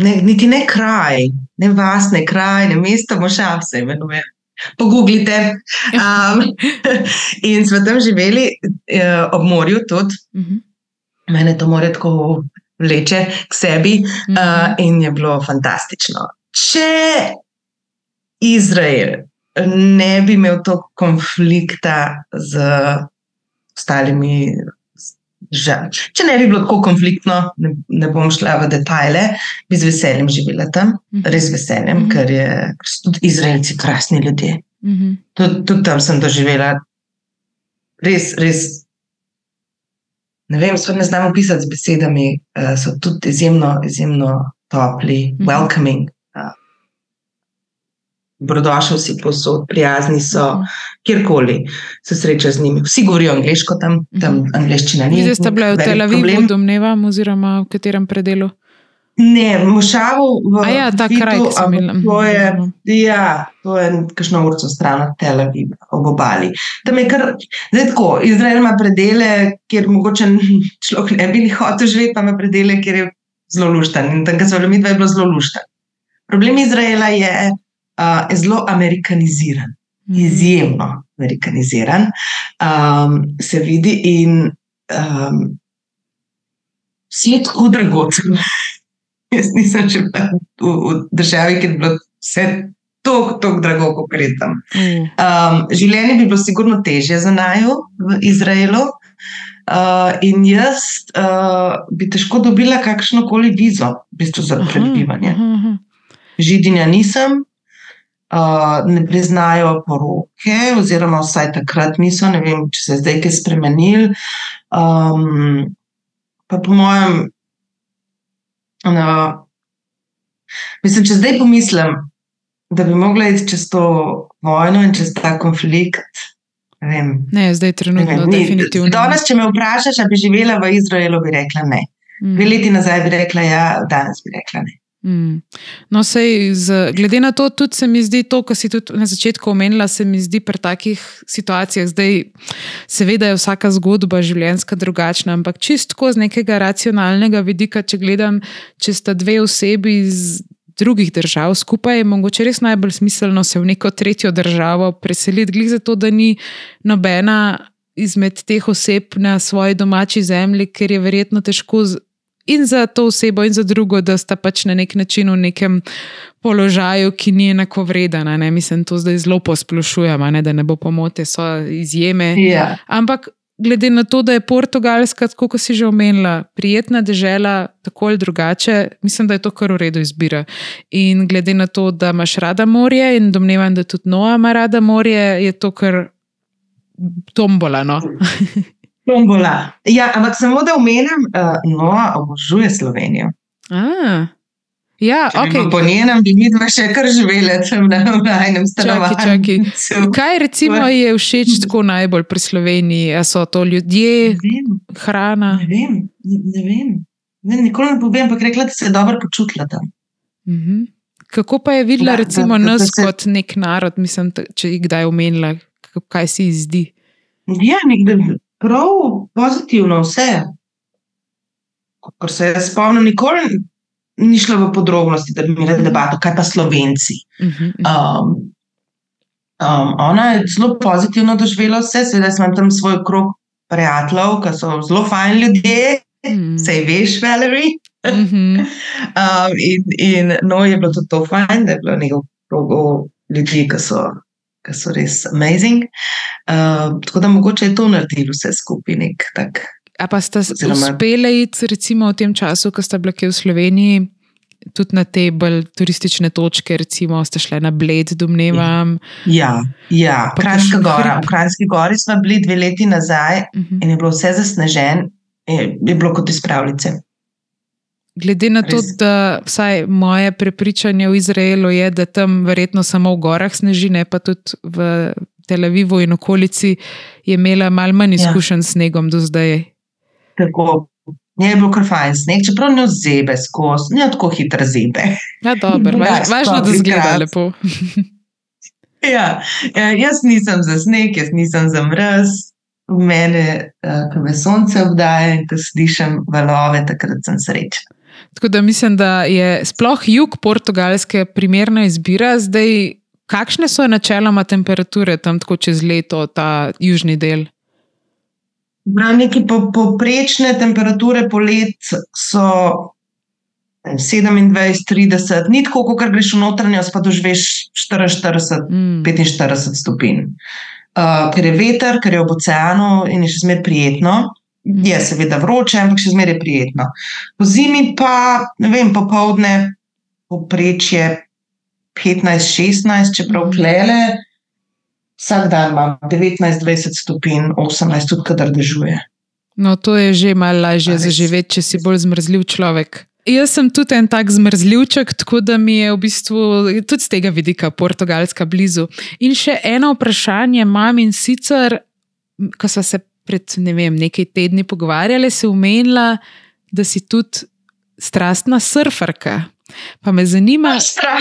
Ne, niti ne kraj, ne vas, ne kraj, ne mesto, mošav se imenuje. Pogooglite. Um, (laughs) in smo tam živeli uh, ob morju, tudi. Uh mhm. -huh. Mene to more tako vleče k sebi, uh, in je bilo fantastično. Če Izrael ne bi imel to konflikta z ostalimi Žal. Če ne bi bilo tako konfliktno, ne, ne bom šla v detajle, bi z veseljem živela tam, Mhm. res veseljem, Mhm. ker, je, ker so tudi Izraelci krasni ljudje. Mhm. Tudi, tudi tam sem doživela res, res. Ne vem, sploh ne znam opisati z besedami, uh, so tudi izjemno, izjemno topli, Mhm. welcoming. Uh, Brodošel si posod, prijazni so, Mhm. kjerkoli se sreča z njimi. Vsi govorijo angliško tam, tam Mhm. angliščina ni. Vi ste bili v Tel Avivu, domnevam, oziroma v katerem predelu? Ne, v Mošavu, v A ja, ta Vitu, kraj, ki sem imela. To je, Mhm. ja, to je kakšno urco stran od Tel Aviva, ob obali. Tam je kar, zdaj tako, Izrael ima predele, kjer mogoče (laughs) človek ne bi hotel živeti, pa ima predele, kjer je zelo lušten. In tam, ko so bili mi dva, je bilo zelo lušten. Problem Izraela je uh, zelo amerikaniziran. Mhm. izjemno amerikaniziran, um, se vidi in um, je tako dragocen. Jaz nisem še v, v državi, kjer je bilo vse tako, tako drago, kot je tam. Uh, Um, življenje bi bilo sigurno težje za naju v Izraelu. Uh, in jaz uh, bi težko dobila kakršno koli vizo, v bistvu za aha, prebivanje. aha, aha. Židinja nisem, uh, ne priznajo poroke, oziroma vsaj takrat niso, ne vem, če se je zdaj kaj spremenil. Um, pa po mojem, uh, mislim, če zdaj pomislim, da bi mogla iti čez to vojno in čez ta konflikt. Ne vem. Ne, zdaj Ne trenutno, vem, ni- definitivno. Danes, če me vprašaš, ali bi živela v Izraelu, bi rekla ne. Mm. Dve leti nazaj bi rekla ja, danes bi rekla ne. Mm. No, sej, z, glede na to, tudi se mi zdi to, kar si tudi na začetku omenila, se mi zdi pri takih situacijah, zdaj, seveda je vsaka zgodba življenjska drugačna, ampak čistko z nekega racionalnega vidika, če gledam, če sta dve osebi iz drugih držav skupaj, je mogoče res najbolj smiselno se v neko tretjo državo preseliti, glih zato, da ni nobena izmed teh oseb na svoji domači zemlji, ker je verjetno težko. In za to osebo, in za drugo, da sta pač na nek način v nekem položaju, ki ni enako vreden. Ne? Mislim, to zdaj zelo posplošujem, a ne? da ne bo pomote, so izjeme. Ja. Ampak glede na to, da je Portugalska, tako kot si že omenila, prijetna država, tako ali drugače, mislim, da je to kar v redu izbira. In glede na to, da imaš rada morje in domnevam, da tudi Noa ima rada morje, je to kar tombola. No? (laughs) Tombola. Ja, ampak samo da omenim, uh, no, obožuje Slovenijo. A, ja, Če bi bilo ok. Po njenem bi mi dva še kar živeli tam na najnem stanovanju. čakaj. Kaj recimo je všeč tako najbolj pri Sloveniji? A so to ljudje, Ne vem, hrana? ne vem. Ne, vem. Ne, nikoli ne povem, ampak rekla, da se je dobro počutila tam. Mhm. Kako pa je videla, Da, da, recimo, da, da nas se- kot nek narod, mislim, če jih kdaj omenila, kaj se ji zdi? Ja, nekdo prav pozitivno vse. Ker se jaz spomnim, nikoli ni šla v podrobnosti, da bi imela debato, kaj pa Slovenci. Mhm, mhm. Um, um, ona je zelo pozitivno doživela vse, seveda sem tam svoj krog prijateljev, ki so zelo fajn ljudje, Mhm. sej veš, Valerie. Mhm. (laughs) Um, in, in no, je bilo tudi to fajn, da je bilo nekaj krogov ljudi, ki so, ki so res amazing. Um, tako da mogoče je to naredilo vse skupaj nek tak. A pa sta s- Oziroma- uspeli iti, recimo, v tem času, ko sta bila kje v Sloveniji, tudi na te bolj turistične točke, recimo, ste šli na Bled, domnevam. Ja, ja. Pa Kranjska kakšen gora. V Kranjski gori smo bili dve leti nazaj Mhm. in je bilo vse zasnežen, je, je bilo kot iz pravljice. Glede na to, da vsaj moje prepričanje v Izraelu je, da tam verjetno samo v gorah sneži, ne pa tudi v Tel Avivu in okolici, je imela malo manj Ja. izkušenj s snegom do zdaj. Tako. Je bilo kar fajn sneg, čeprav ne zebe skozi, ne tako hitro zebe. Ja, dobro, (laughs) Ja, važ, važno, da zgleda lepo. (laughs) Ja, ja, jaz nisem za sneg, jaz nisem za mraz. Mene, uh, ko me sonce obdaja in ko slišim valove, takrat sem srečna. Tako da mislim, da je sploh jug Portugalske primerna izbira. Zdaj, kakšne so načeloma temperature tam tako čez leto, ta južni del? Prav neki po, poprečne temperature polet so ne vem, 27, 30, ni tako, kot greš v notranjost, pa doživiš 44, Mm. 45 stopinj. Uh, ker je veter, ker je ob oceanu in je še zmeraj prijetno. Je seveda vroče, ampak še zmeraj prijetno. Po zimi pa, ne vem, popovdne, poprečje 15-16, čeprav klele, vsak dan imam 19-20 stopinj, 18, tudi kadar dežuje. No, to je že malo lažje zaživeti, če si bolj zmrzljiv človek. Jaz sem tudi en tak zmrzljivček, tako da mi je v bistvu tudi z tega vidika Portugalska blizu. In še eno vprašanje imam in sicer, ko smo se pred ne vem, nekaj tedni pogovarjali, si umenila, da si tudi strastna surferka. Pa me zanima,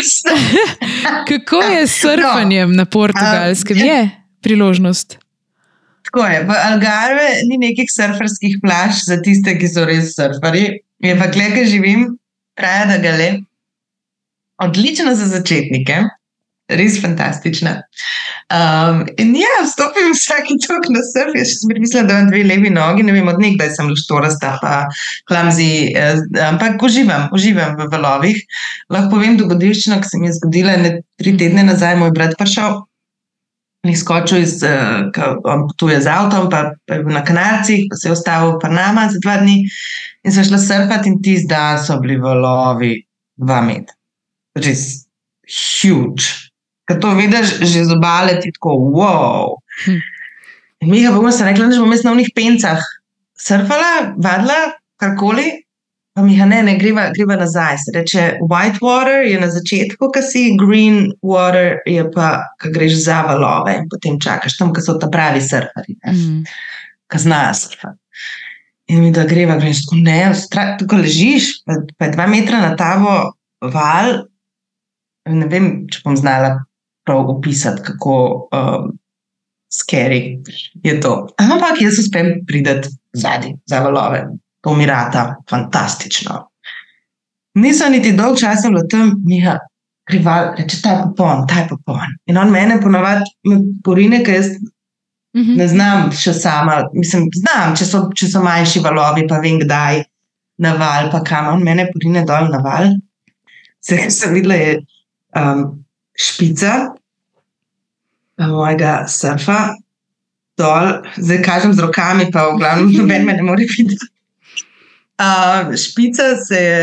(laughs) (laughs) kako je s surfanjem na portugalskem? Um, Je priložnost. Tako je. V Algarve ni nekih surferskih plaž za tiste, ki so res surferji. Je pa kle, ki živim, Praja da gale. Odlična za začetnike, res fantastična. Um, in ja, vstopim vsake tok na surf. Jaz sem mislila, da imam dve levi nogi, ne vem, od nekdaj sem luštorasta, pa klamzi, eh, ampak uživam, uživam v valovih. Lahko povem dogodivščino, ki se mi je zgodila ne, tri tedne nazaj, moj brat prišel. In skočil iz, uh, on potuje z avtom, pa, pa je bil na kanalcih, pa se je ustavil v Panama za dva dni. In so šla surfati, in ti zdaj so bili valovi dva metra. Res huge. Ker to vidiš že z obale, ti tako, wow. Hm. Mi ga bomo se rekli, da bomo na unih pencah surfala, vadila, karkoli. Pa mi ga ne, ne greva, greva nazaj. Se reče, white water je na začetku, ki si, green water je pa, ki greš za valove in potem čakaš tam, ki so ta pravi surferi, Mm. ki znajo surfati. In mi da greva, greš tako, ne, tukaj ležiš, pa, pa je dva metra na tavo val. Ne vem, če bom znala prav opisati, kako um, scary je to. Ampak jaz uspem priti zadnji za valove, to mi rata, fantastično. Nisem niti dolg čas bila tam, Miha, krival, reče, ta je popoln, ta je popoln. In on mene ponavadi porine, ker jaz Mhm. ne znam še sama, mislim, znam, če so, če so manjši valovi, pa vem, kdaj na val, pa kam on mene porine dol na val. Vse, kar (laughs) sem videla, je um, špica mojega surfa, dol, zdaj kažem z rokami, pa v glavnem (laughs) noben me ne more videti. Uh, špica se je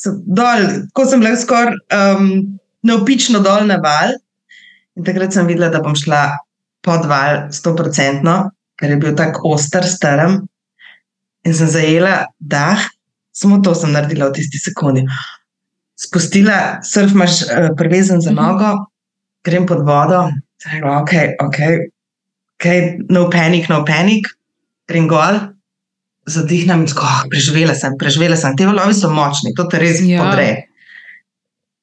se dol, ko sem bila skoraj um, navpično dol na val. In takrat sem videla, da bom šla pod val, sto procentno, ker je bil tako oster, strm. In sem zajela dah, samo to sem naredila v tisti sekundi. Spustila, surf imaš uh, prevezen za Mhm. nogo, grem pod vodo, rekla, ok, ok, okay no panic, no panic, grem gor, zadihnem in tako, oh, preživela sem, preživela sem. Te valovi so močni, to te res Ja. podre.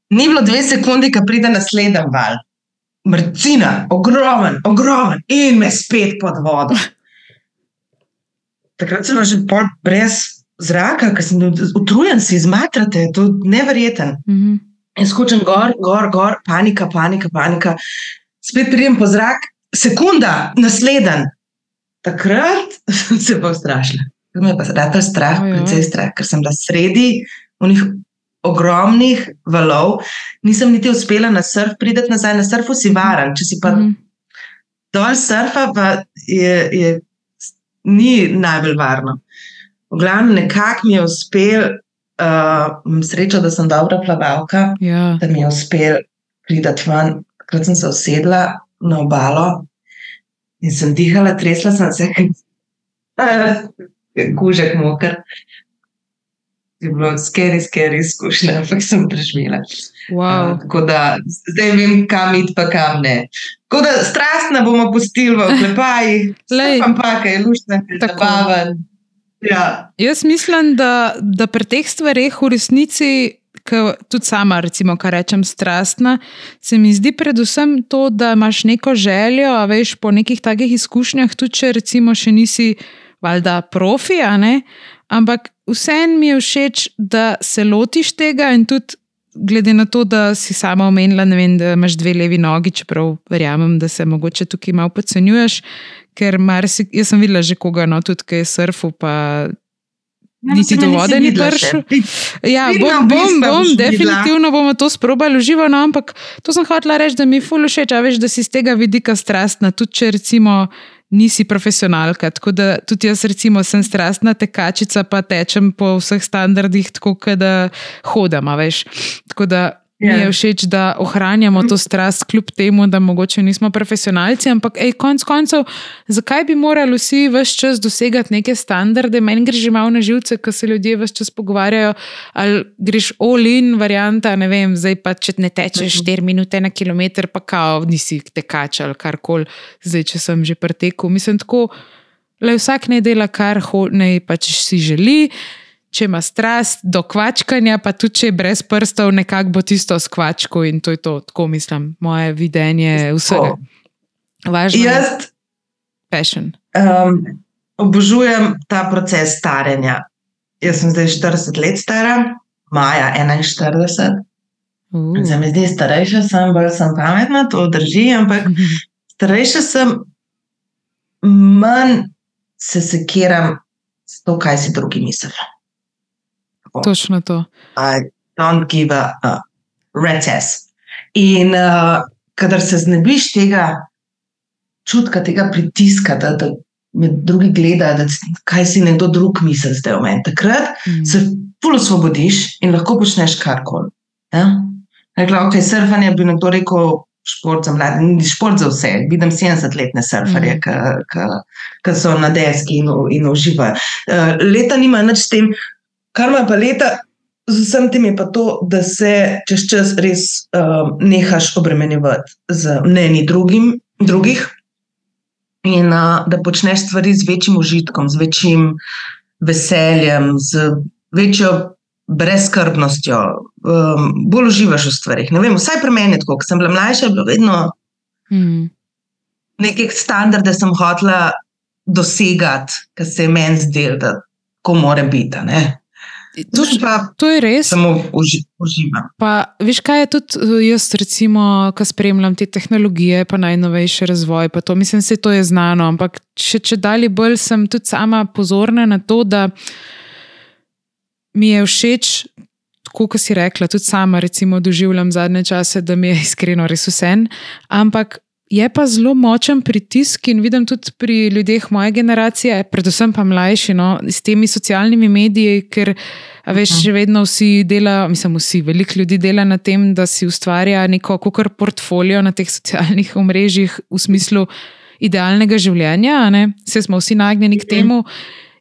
Ni bilo dve sekunde, ki pride naslednji val. Mrcina, ogromen, ogromen in me spet pod vodo. (laughs) Takrat sem že pol brez zraka, ker sem utrujen, si izmatrate, to je neverjeten. Mhm. In skočim gor, gor, gor, panika, panika, panika. Spet pridem po zrak, sekunda, naslednji. Takrat sem se pa ustrašila. To me je pa zdaj strah, Ojoj. precej strah, ker sem bila sredi unih ogromnih valov, nisem niti uspela na surf, prideti nazaj na surfu, si varen. Če si pa Mhm. dol surfa, pa je, je, ni najbolj varno. V glavnem, nekako mi je uspel, uh, srečo, da sem dobra plavalka, Ja. da mi je uspel priti ven. Takrat sem se usedla na obalo in sem dihala, tresla sem se, kot (laughs) kužek moker. Je bilo skeri, skeri izkušnja, ampak sem preživela. Wow. Uh, tako da zdaj vem, kam iti, pa kam ne. Tako da strastna bomo pustili v klepajih, Glej. ampak je Tako. zabaven. Ja. Jaz mislim, da, da pri teh stvareh v resnici, ki tudi sama, recimo, kar rečem, strastna, se mi zdi predvsem to, da imaš neko željo, a veš, po nekih takih izkušnjah, tudi če recimo še nisi, valjda, profi. Ampak vseeno mi je všeč, da se lotiš tega in tudi. Glede na to, da si sama omenila, vem, da imaš dve levi nogi, čeprav verjamem, da se mogoče tukaj malo podcenjuješ, ker marsi, jaz sem videla že koga, no, tudi kaj je surfal, pa niti do vode ni prišel. (laughs) Ja, bom, bom, bom definitivno bomo to sprobali uživo, no, ampak to sem hotela reči, da mi je ful všeč, a veš, da si z tega vidika strastna, tudi če recimo nisi profesionalka. Tako da tudi jaz, recimo, sem strastna tekačica, pa tečem po vseh standardih, tako da hodim, veš. Tako da Mi je ja. všeč, da ohranjamo to strast, kljub temu, da mogoče nismo profesionalci, ampak ej, konc koncev, zakaj bi morali vsi vse čas dosegati neke standarde? Meni gre že malo na živce, ko se ljudje vse čas pogovarjajo, ali greš all-in varianta, ne vem, zdaj pa če ne tečeš 4 mhm. minute na kilometr, pa kao, nisi tekač ali karkoli, zdaj če sem že pretekel. Mislim tako, da vsak ne dela, kar ho, ne pač si želi če ima strast do kvačkanja, pa tudi če je brez prstov, nekako bo tisto s kvačko in to je to, tako mislim, moje videnje vsega. Važno Jaz je passion. Um, obožujem ta proces staranja. Jaz sem zdaj 40 let stara, maja 41. Uh. Se mi zdi, starejša sem, bolj sem pametna, to drži, ampak (laughs) starejša sem, manj se sekiram s to, kaj si drugi mislijo. Točno to. I don't give a, a reces. In uh, kadar se znebiš tega čutka, tega pritiska, da, da me drugi gledajo, kaj si nekdo drug misli zdaj o meni, takrat mm. se pulo osvobodiš in lahko počneš karkoli. Ja? Rekla, ok, surfanje bi nekdo rekel. Šport za mlade, ni šport za vse. Vidim 70-letne surferje, mm. ki so na deski in, in uživajo. Uh, leta nima nič s tem, Kar ima pa leta z vsem tem, je pa to, da se čez čas res uh, nehaš obremenjevati z mnenji drugim, drugih in uh, da počneš stvari z večjim užitkom, z večjim veseljem, z večjo brezkrbnostjo, um, bolj uživaš v stvarih. Vem, vsaj pri meni, ko sem bila mlajša, je bilo vedno hmm. nekaj standardov, da sem hotela dosegati, kar se je meni zdelo, da ko mora biti. To, pa, to je res. Samo uživam. Pa, veš, kaj je tudi eh, jaz, recimo, ki spremljam te tehnologije, pa najnovejši razvoj. Pa to, mislim, da to je znano. Ampak če, če dalje bolj sem tudi sama pozorna na to, da mi je všeč. Kot si rekla, tudi sama, recimo, doživljam zadnje čase, da mi je iskreno res vse. Ampak je pa zelo močen pritisk in vidim tudi pri ljudeh moje generacije, predvsem pa mlajši, no, s temi socialnimi mediji, ker veš, že vedno vsi delajo, mislim, vsi, veliko ljudi dela na tem, da si ustvarja neko kukar portfolio na teh socialnih omrežjih v smislu idealnega življenja, vse smo vsi nagnjeni k temu.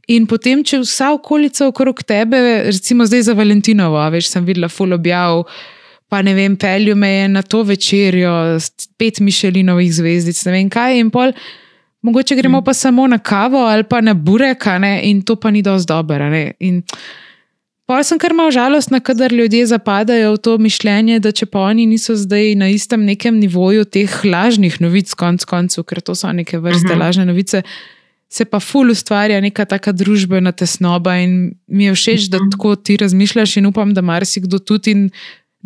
In potem, če vsa okolica okrog tebe, recimo zdaj za Valentinovo, veš, sem videla full objav pa ne vem, pelju me je na to večerjo, pet mišelinovih zvezdic, ne vem kaj. In pol, mogoče gremo pa samo na kavo ali pa na burek, in to pa ni dosti dobro. In pol sem kar malo žalostna, kadar ljudje zapadajo v to mišljenje, da če pa oni niso zdaj na istem nekem nivoju teh lažnih novic, konc koncev, ker to so neke vrste uh mhm. -huh. lažne novice. Se pa ful ustvarja neka taka družbena tesnoba, in mi je všeč, da mhm. tako ti razmišljaš, in upam, da marsikdo tudi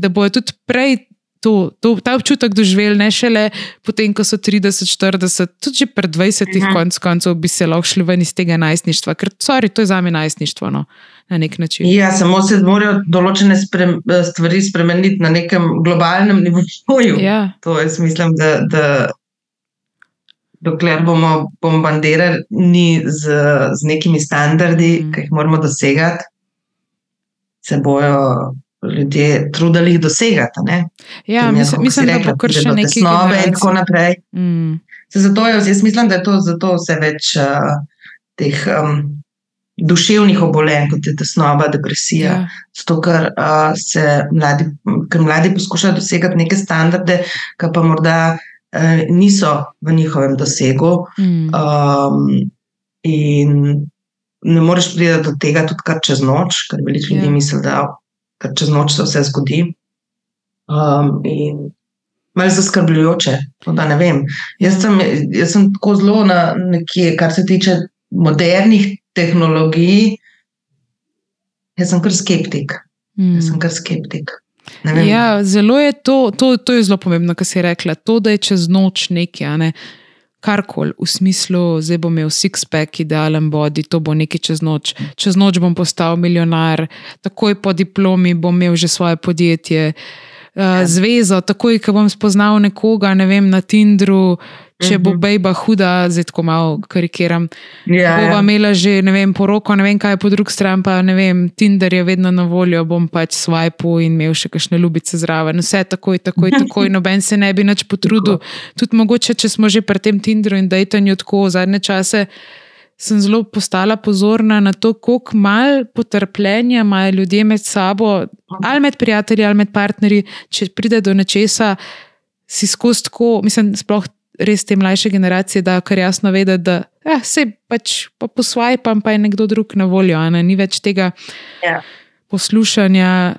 da bojo tudi prej to, to, ta občutek doživeli, ne šele potem, ko so 30, 40, tudi že pred 20, mhm. konc koncev bi se lahko šli ven iz tega najstništva, ker sorry, to je za me najstništvo. No, na nek način. Ja, samo se morajo določene sprem, stvari spremeniti na nekem globalnem nivoju. Ja. To je smisel, da. da Dokler bomo bombardirani z, z nekimi standardi, mm. ki jih moramo dosegati, se bojo ljudje trudili dosegati. Ja, mislim, mislim da bo kar še nekaj nove in tako naprej. Mm. Zato je, jaz mislim, da je to zato vse več uh, teh um, duševnih obolenj, kot je tesnova, depresija. Ja. Zato, ker, uh, mladi, ker mladi poskušajo dosegati neke standarde, ki pa morda uh, niso v njihovem dosegu. Mm. Um, in ne moreš priti do tega tudi kar čez noč, ker veliko ljudi ja. misli, da ker čez noč se vse zgodi. Um, in malo zaskrbljujoče, da ne vem. Jaz sem, jaz sem tako zelo na nekje, kar se tiče modernih tehnologij. Jaz sem kar skeptik. Mm. Jaz sem kar skeptik. Ja, zelo je to, to, to je zelo pomembno, kar si rekla. To, da je čez noč nekaj. Ne? Karkoli v smislu, zdaj bom imel six-pack, idealen body, to bo nekaj čez noč. Čez noč bom postal milijonar, takoj po diplomi bom imel že svoje podjetje, uh, zvezo, takoj, ko bom spoznal nekoga, ne vem, na Tindru. Če bo bejba huda, zdaj tako malo karikiram. Ja, Bova ja. imela že ne vem, poroko, ne vem kaj, po drugi strani pa ne vem, Tinder je vedno na voljo, bom pač swipe in imel še kakšne ljubice zraven. Vse takoj, takoj, takoj, (laughs) noben se ne bi nič potrudil. Tudi mogoče, če smo že pri tem Tinderu in dejtanju tako zadnje čase. Sem zelo postala pozorna na to, koliko malo potrpljenja imajo ljudje med sabo, ali med prijatelji, ali med partnerji, če pride do nečesa, si skozi tako, mislim, sploh res te mlajše generacije, da kar jasno vedeti, da eh, se pač pa posvajpam, pa je nekdo drug na voljo, ne? ni več tega Ja. poslušanja,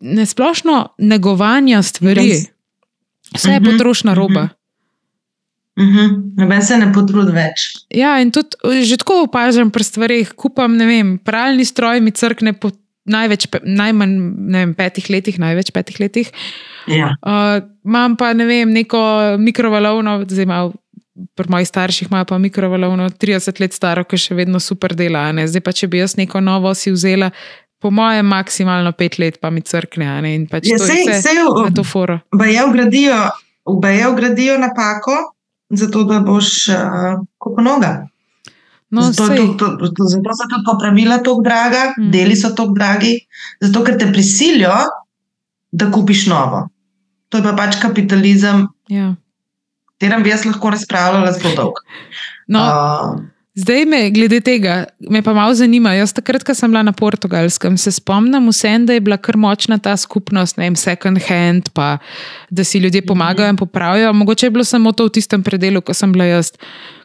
nesplošno negovanja stvari. Res. Vse je Mhm, potrošna roba. mhm. Mhm. Noben se ne potrudi več. Ja, in tudi že tako opažam pri stvareh. Kupam, ne vem, pralni stroj mi crkne po največ, najmanj vem, petih letih, največ petih letih. Ja. Uh, imam pa ne vem, neko mikrovalovno, zdaj malo. Pri mojih starših ima pa mikrovalovno 30 let staro, ki še vedno super dela. ne. Zdaj pa, če bi jaz neko novo si vzela, po mojem, maksimalno pet let, pa mi crkne. ne, pač Ja, to sej, vse sej, na to foro. Baje ugradijo, ugradijo napako, zato da boš uh, kupil noga. No, zato, je sej, to, to, to, zato so tudi popravila tako draga, Mm. mm. deli so tako dragi, zato ker te prisilijo, da kupiš novo. To je pa pač kapitalizem, ja. o katerem bi jaz lahko razpravljala zelo dolgo. no, Uh, Zdaj me, glede tega, me pa malo zanima. Jaz takrat, ko sem bila na portugalskem, se spomnim vsem, da je bila kar močna ta skupnost, ne vem, second hand, pa da si ljudje pomagajo in popravijo. Mogoče je bilo samo to v tistem predelu, ko sem bila jaz.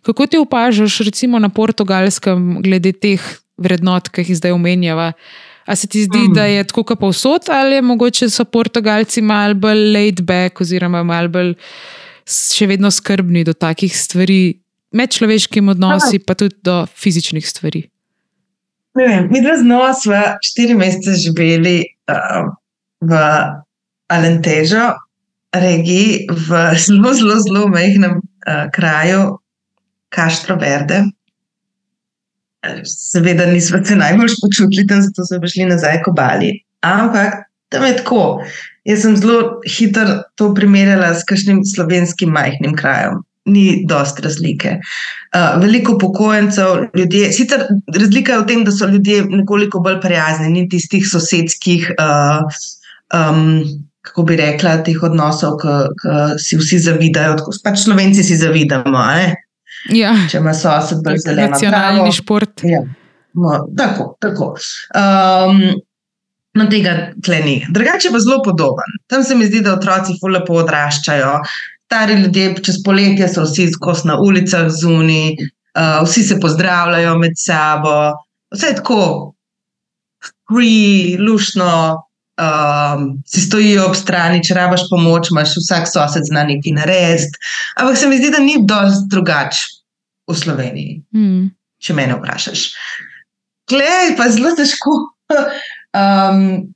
Kako ti opažaš, recimo na portugalskem, glede teh vrednot, ki jih zdaj omenjava? A se ti zdi, Mm. da je tako kot povsod, ali je mogoče so Portugalci malo bolj laid back, oziroma malo bolj še vedno skrbni do takih stvari, medčloveškim odnosi, pa tudi do fizičnih stvari. ne vem, mi dva znova smo štiri mesece živeli uh, v Alentežu, regiji, v (laughs) zelo, zelo, zelo majhnem uh, kraju, Castro Verde. Seveda nismo se najbolj počutili tam, zato smo šli nazaj k obali. Ampak tam je tako. Jaz sem zelo hitro to primerjala s kakšnim slovenskim majhnim krajem. Ni dost razlike. Uh, veliko upokojencev, ljudje, sicer razlika je v tem, da so ljudje nekoliko bolj prijazni, ni tistih sosedskih, uh, um, kako bi rekla, teh odnosov, ki si vsi zavidajo. Tako, pač Slovenci si zavidamo? Ja, če ima sosed bolj zeleno. nacionalni travo. šport. Ja, no, tako. tako. Um, no, tega tle ni. Drugače pa zelo podoben. Tam se mi zdi, da otroci ful lepo odraščajo. Stari ljudje čez poletje so vsi skozi na ulicah zunaj, uh, vsi se pozdravljajo med sabo, vse je tako, free, lušno, um, si stojijo ob strani, če rabaš pomoč, imaš vsak sosed zna nekaj narediti. Ampak se mi zdi, da ni dosti drugače v Sloveniji Hmm. če me vprašaš. Klej, pa zelo težko. (laughs) Um,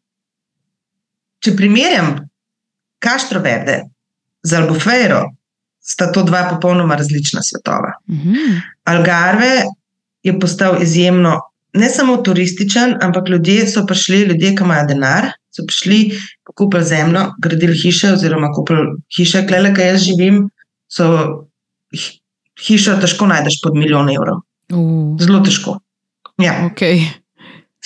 če primerjam Kaštro Verde z Albufeiro, sta to dva popolnoma različna svetova. Mhm. Algarve je postal izjemno ne samo turističen, ampak ljudje so prišli, ljudje, ki imajo denar, so prišli, kupili zemljo, gradili hiše, oziroma kupili hiše, klele, ki jaz živim, so hi- hišo težko najdeš pod milijon evrov. Uh, Zelo težko. Ja, okay.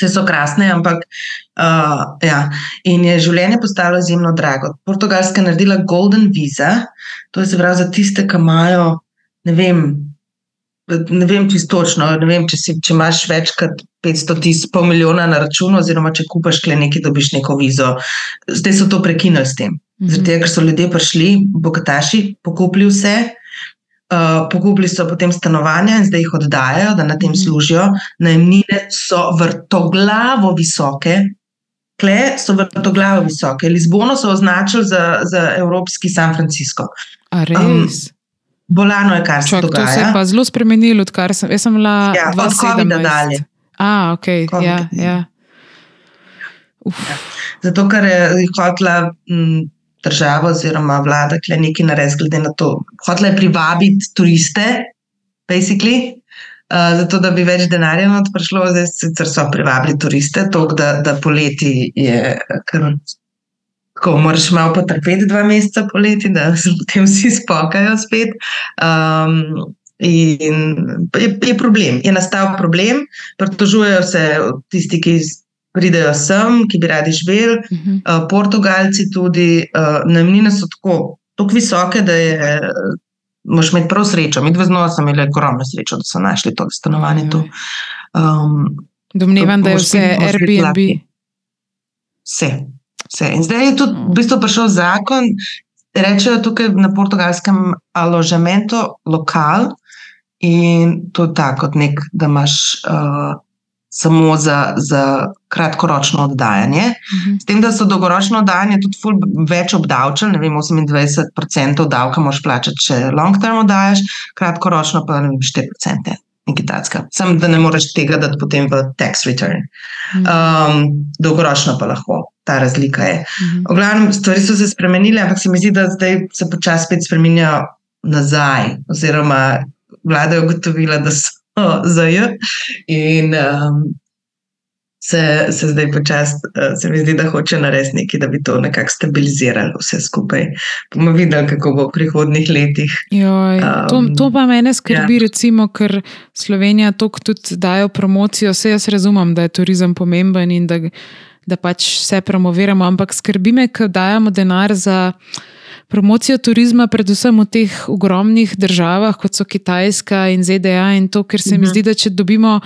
Vse so krasne, ampak uh, ja. in je življenje postalo izjemno drago. Portugalska je naredila Golden Visa, to je se pravi za tiste, ki imajo, ne vem, ne vem čisto točno, ne vem, če, si, če imaš več kot 500 tisoč, pol milijona na računu, oziroma če kupaš kle nekaj, dobiš neko vizo. Zdaj so to prekinili s tem. Zaradi tega, ker so ljudje prišli, bogataši, pokupili vse, uh, pokupili so potem stanovanja in zdaj jih oddajajo, da na tem Mhm. služijo. Najemnine so vrtoglavo visoke. Kle so vrtoglavo visoke. Lizbono so označili za, za evropski San Francisco. A res? Bolano je, kar se Čak, to se je dogaja. pa zelo spremenilo, odkar sem, jaz sem bila Ja, od 2017. covida dalje. A, ok, Covid. ja, ja. Uf, Zato, ker je hotela m, država oziroma vlada kle nekaj narediti, glede na to. Hotela je privabiti turiste, basically, uh, zato da bi več denarja not prišlo, zdaj sicer so privabili turiste, to, da, da poleti je kar Ko moraš malo potrpeti dva meseca poleti, da se potem vsi spokajo spet. Um, in je, je problem, je nastal problem, pritožujejo se tisti, ki pridejo sem, ki bi radi živeli, uh -huh. uh, Portugalci tudi, uh, najmnine so tako, tako visoke, da je. Moš imeti prav srečo. Mi dve znova smo imeli ogromno srečo, da so našli to stanovanje tu. Um, Domnevam, da je vse Airbnb. Vse, vse. In zdaj je tudi v bistvu prišel zakon, rečejo tukaj na portugalskem aložamento lokal in to je tako, kot nek, da imaš. Uh, samo za, za kratkoročno oddajanje. Uh mhm. -huh. S tem, da so dolgoročno oddajanje tudi več obdavčili, ne vem, 28% davka moš plačati, če long term oddajaš, kratkoročno pa 4%. Sam, da ne moreš tega dati potem v tax return. Mhm. Um, dolgoročno pa lahko, ta razlika je. Mhm. V glavnem, stvari so se spremenile, ampak se mi zdi, da zdaj se počasi spet spremenjajo nazaj. Oziroma, vlada je ugotovila, da so za J. In um, se, se zdaj počasi, uh, se mi zdi, da hoče narediti nekaj, da bi to nekako stabiliziralo vse skupaj. Bomo videli, kako bo v prihodnih letih. Joj, to, um, to pa mene skrbi, ja. recimo, ker Slovenija to tudi dajo promocijo. Vse jaz razumem, da je turizem pomemben in da, da pač vse promoviramo, ampak skrbi me, ker dajemo denar za promocijo turizma, predvsem v teh ogromnih državah, kot so Kitajska in ZDA, in to, ker se mi mhm. zdi, da če dobimo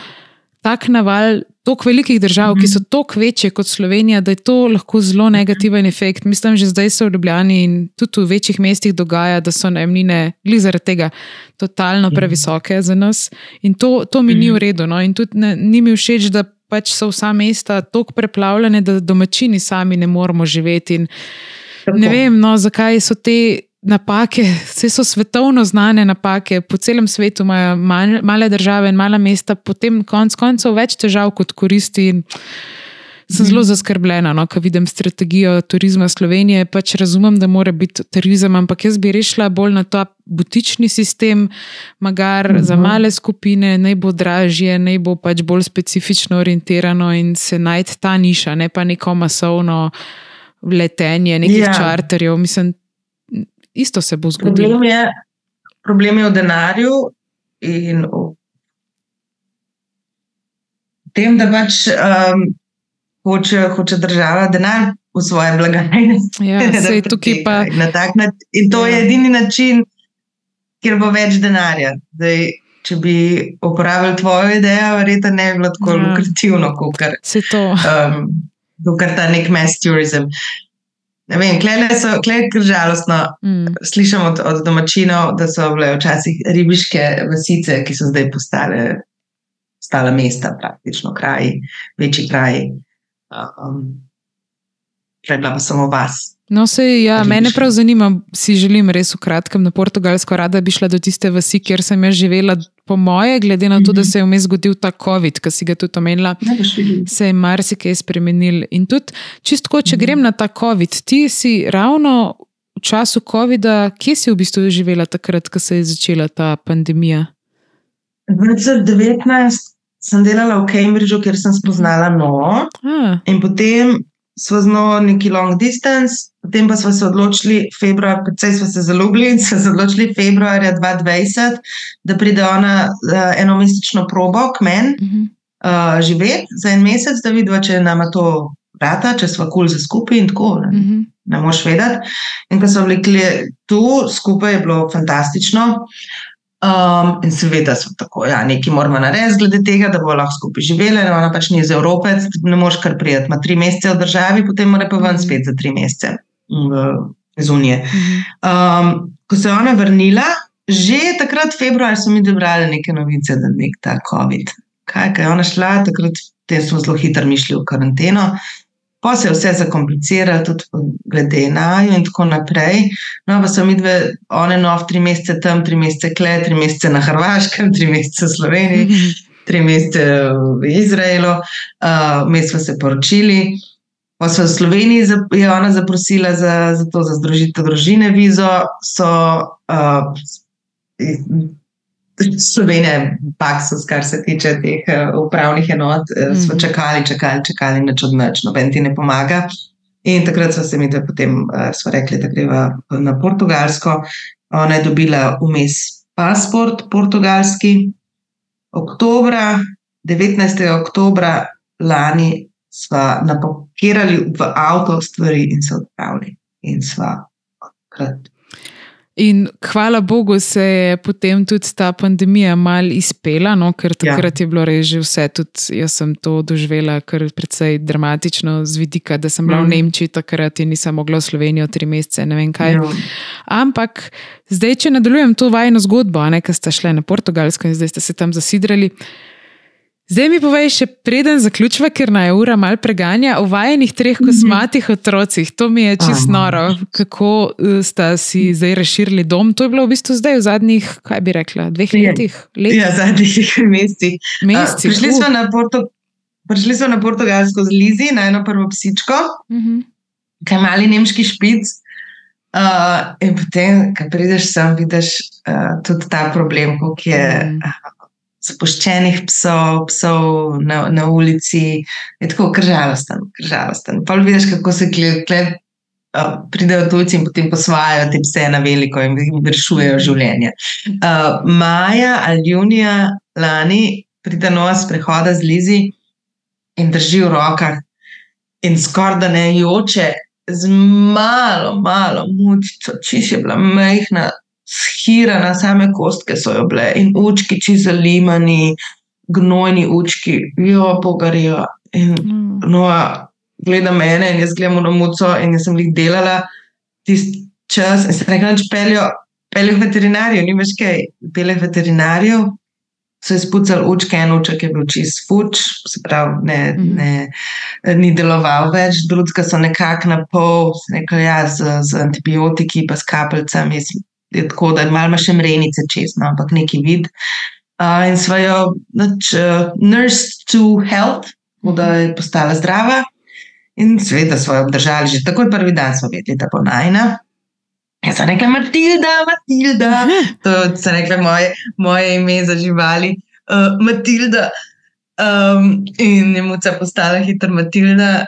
tak naval. Tok velikih držav, ki so tako večje kot Slovenija, da je to lahko zelo negativen efekt. Mislim, že zdaj se v Ljubljani in tudi v večjih mestih dogaja, da so najemnine, glede zaradi tega, totalno previsoke za nas. In to, to mi ni v redu. No? In tudi ne, ni mi všeč, da pač so vsa mesta tako preplavljene, da domačini sami ne moremo živeti. In Ne vem, no, zakaj so te napake, vse so svetovno znane napake, po celem svetu imajo male države in mala mesta, potem konec koncev več težav kot koristi. Sem zelo zaskrbljena, no, ko vidim strategijo turizma Slovenije. Pač razumem, da mora biti turizem, ampak jaz bi rešila bolj na ta butični sistem, magar uh -huh. za mhm. male skupine, naj bo dražje, naj bo pač bolj specifično orientirano in se najti ta niša, ne pa neko masovno letenje nekih ja. čarterjev. Mislim, isto se bo zgodilo. Problem je, problem je v denarju in v tem, da pač um, hoče, hoče država denar v svoje blagajne. Ja, (laughs) pa... In to ja. je edini način, kjer bo več denarja. Zdaj, Če bi uporabili tvojo idejo, verjetno ne bi bilo tako ja. lukrativno, kot kar. Um, dokler ta nek mass tourism. Ne vem, klej je žalostno. Mm. Slišim od, od domačinov, da so bile včasih ribiške vasice, ki so zdaj postale, postale mesta, praktično kraji, večji kraji. Um, Prej pa samo vas. No, se, ja, mene prav zanima, si želim res v kratkem na Portugalsko, rada bi šla do tiste vasi, kjer sem jaz živela, po moje, glede na to, da mhm. se je vmes zgodil ta COVID, ki si ga tudi omenila, se je marsikaj spremenil. In tudi, čisto, če grem na ta COVID, ti si ravno v času COVID-a, kje si v bistvu živela takrat, ko se je začela ta pandemija? 2019 sem delala v Cambridgeu, kjer sem spoznala novo. In potem smo znova neki long distance, potem pa smo se odločili, februar, predvsej smo se zalubili in se odločili februarja 2020, da pride ona uh, enomesečno probo k meni uh -huh. uh, živeti za en mesec, da vidiva, če nam to vrata, če smo kul cool za skupaj in tako. Ne, uh -huh. ne moš vedeti. In ko smo bili tu skupaj, je bilo fantastično. Um, in seveda smo tako, ja, nekaj moramo narediti, glede tega, da bo lahko skupaj živela. Ona pač ni iz Evrope, ne moreš kar prijeti. Ima tri mesece v državi, potem mora pa ven spet za tri mesece iz Unije. Um, ko se je ona vrnila, že takrat, februar, so mi dobrali neke novice, da je nek ta COVID. Kaj, kaj je ona šla, takrat smo zelo hitro mišli v karanteno. Pa se je vse zakompliciralo, tudi glede na jo in tako naprej. No, pa so mi dve, one nov, tri mesece tam, tri mesece kle, tri mesece na Hrvaškem, tri mesece v Sloveniji, (laughs) tri mesece v Izraelu, uh, mi smo se poročili. Pa so v Sloveniji je ona zaprosila za, za to, za združitev družine, vizo. So, uh, Slovenije, Paksus, kar se tiče teh uh, upravnih enot, mm smo čakali, čakali, čakali, nič od nič, noben ti ne pomaga. In takrat smo se mi dve potem uh, rekli, da greva na Portugalsko. Ona je dobila vmes pasport portugalski. Oktobra, 19. oktobra lani smo napakirali v avto stvari in se odpravili. In sva krat In hvala Bogu se je potem tudi ta pandemija mal izpela, no, ker ja. takrat ja. je bilo res že vse. Tudi jaz sem to doživela kar precej dramatično z vidika, da sem bila mm. v Nemčiji takrat in nisem mogla v Slovenijo tri mesece, ne vem kaj. Ja. Ampak zdaj, če nadaljujem to vajno zgodbo, nekaj ste šli na Portugalsko in zdaj ste se tam zasidrali. Zdaj mi povej, še preden zaključiva, ker naj ura mal preganja o vajenih treh mhm. kosmatih otrocih. To mi je čisto noro, kako uh, sta si zdaj razširili dom. To je bilo v bistvu zdaj v zadnjih, kaj bi rekla, dveh letih. letih. Ja, zadnjih mesecih. Uh, prišli, smo Porto, prišli smo na Portugalsko z Lizi, na eno prvo psičko, uh mhm. -huh. kaj mali nemški špic. Uh, in potem, ko prideš sem, vidiš uh, tudi ta problem, ki je. Uh -huh zapuščenih psov, psov na, na ulici, je tako kržalosten. kržalosten. Pa vidiš, kako se uh, pridejo tujci in potem posvajajo te pse na veliko in jim rešujejo življenje. Uh, maja ali junija lani pride nova sprehoda z Lizi in drži v rokah in skoraj da ne joče. Z malo, malo mučico, če je bila mehna, shirana, same kostke so jo bile in učki, či zalimani, gnojni učki, jo pogarijo. In, mm. no, gleda mene in jaz gledam na muco in jaz sem jih delala tisti čas in se rekla, da peljo, peljo veterinarijo, ni več kaj, peljo veterinarijo. So izpucali učke, en uček je bil čist fuč, se pravi, ne, mm. ne, ni deloval več, drugega so nekako na pol, nekaj ja, z, z antibiotiki, pa s kapljicami, tako, da ima še mrenice čez, no, ampak neki vid. Uh, in svojo nač, uh, nurse to health, da je postala zdrava, in seveda so jo obdržali že takoj prvi dan, so vedeli, da bo najna. Jaz sem rekla, Matilda, Matilda. (laughs) To so rekle moje, moje ime za živali, uh, Matilda. Um, in je muca postala hitra Matilda,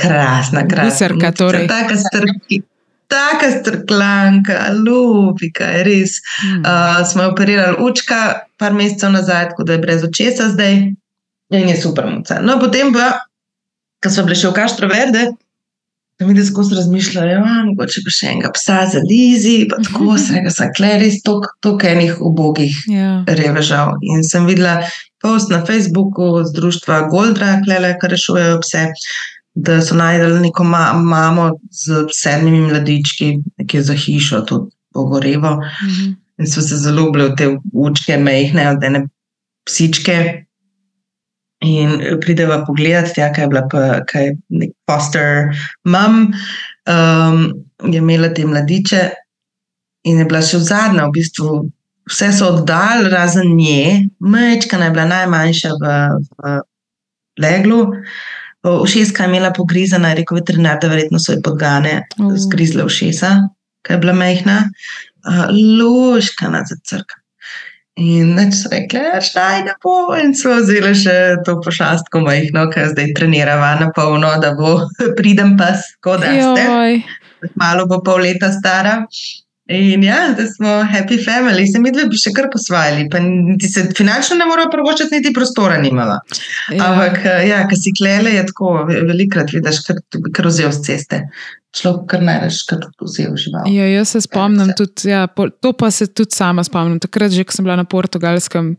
krasna, krasna. Srka, torej. Taka strki taka strklanka, lupika, res. Uh, smo operirali učka, par mesecev nazaj, tako da je brez očesa zdaj in je super. Muca. No, potem pa, ko smo bili še v Kaštro Verde. Da mi skozi razmišljajo, da ja, mogoče pa še enega psa za Lizi, pa tako se reka, da so res toliko enih ubogih yeah. Ja. revežav. In sem videla post na Facebooku z društva Goldra, klele, kar rešujejo pse da so najdeli neko ma mamo z sedmimi mladički, ki je za hišo, tudi pogorevo. Mm -hmm. In so se zelo ljubili v te učke, mehne, od ene psičke. In prideva pogledat, tja, kaj je bila, pa, kaj je nek foster mom, um, je imela te mladiče in je bila še v zadnjem, v bistvu. Vse so oddali, razen nje, mečka je bila najmanjša v, v leglu. Ušeska je imela pogrizana, je rekel veterinar, da verjetno so ji podgane uh. zgrizle ušesa, kaj je bila mehna, uh, ložka na crk. In neč rekli, štaj da bo. In so vzeli še to pošastko majhno, ki zdaj trenirava na polno, da bo (laughs) pridem pas, kot da ste. Malo bo pol leta stara. In ja, da smo happy family, se mi dve bi še kar posvajali, pa ti se finančno ne morajo prvočati, niti prostora nimala. Ja. Ampak, eh, ja, ki si klele, je tako, velikrat vidiš, kar, kar vzel z ceste. Človek, kar najraš, kar vzel žival. Ja, jaz se spomnim tudi, ja, to pa se tudi sama spomnim. Takrat, že ko sem bila na portugalskem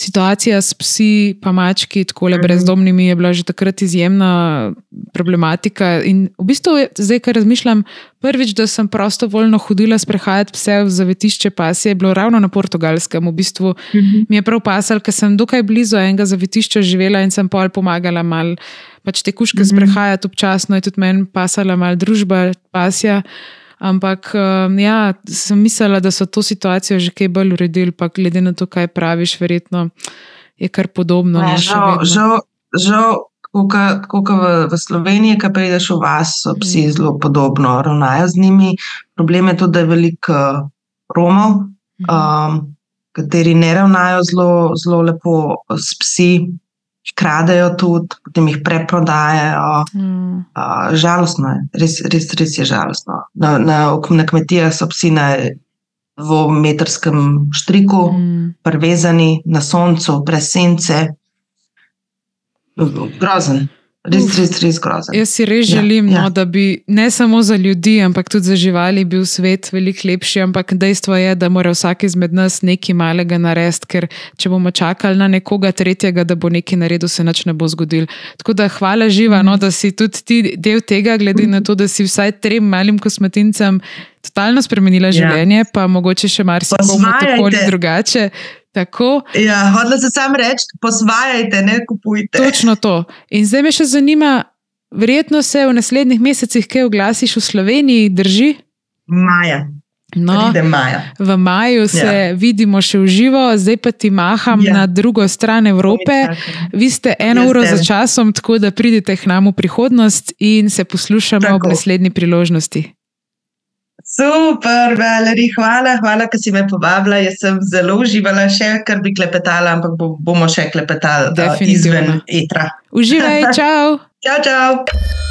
situacija s psi, pa mački, tako le mhm. brezdomnimi, je bila že takrat izjemna problematika. In v bistvu, zdaj, ko razmišljam, prvič, da sem prostovoljno hodila sprehajati pse v zavetišče pasje, je bilo ravno na portugalskem. V bistvu mhm. mi je prav pasal, ker sem dokaj blizu enega zavetišča živela in sem pol pomagala mal. Pač te kuške mhm. sprehajati občasno, je tudi meni pasala mal družba, pasja. Ampak um, ja, sem mislila, da so to situacijo že kaj bolj uredili, pa glede na to, kaj praviš, verjetno je kar podobno. Ne, žal, žal, žal, kot v, v Sloveniji, ki prideš v vas, so psi mm. zelo podobno, ravnajo z njimi. Problem je tudi, da je veliko uh, Romov, mm. um, kateri ne ravnajo zelo, zelo lepo s psi. Kradejo tudi, potem jih preprodajajo. Mm. Uh, žalostno je, res, res, res je žalostno. Na, na, na kmetijah so psi na dvometrskem štriku, Mm. prevezani na soncu, brez sence. Grozen, res, res, res grozen. Jaz si res Ja, želim, ja, ja. no, da bi ne samo za ljudi, ampak tudi za živali bil svet veliko lepši. Ampak dejstvo je, da mora vsak izmed nas nekaj malega narediti, ker če bomo čakali na nekoga tretjega, da bo nekaj naredil, se nič ne bo zgodil. Tako da hvala živa, no, da si tudi ti del tega, glede na to, da si vsaj trem malim kosmetincem totalno spremenila Ja. življenje, pa mogoče še marsikomu tako ali drugače. Tako, Ja, hodila se sam reči, posvajajte, ne kupujte. Točno to. In zdaj me še zanima, verjetno se v naslednjih mesecih kaj oglasiš v Sloveniji, drži? Maja, No, maja. v maju se ja. vidimo še v živo, zdaj pa ti maham ja. Na drugo stran Evrope. Vi ste eno Jaz uro za časom, tako da pridete k nam v prihodnost in se poslušamo tako. ob naslednji priložnosti. Super, Valeri, hvala, hvala, ker si me povabila. Jaz sem zelo uživala, še kar bi klepetala, ampak bo, bomo še klepetali uh, Definitivno. izven etra. Uživaj, (laughs) čau! Čau, čau!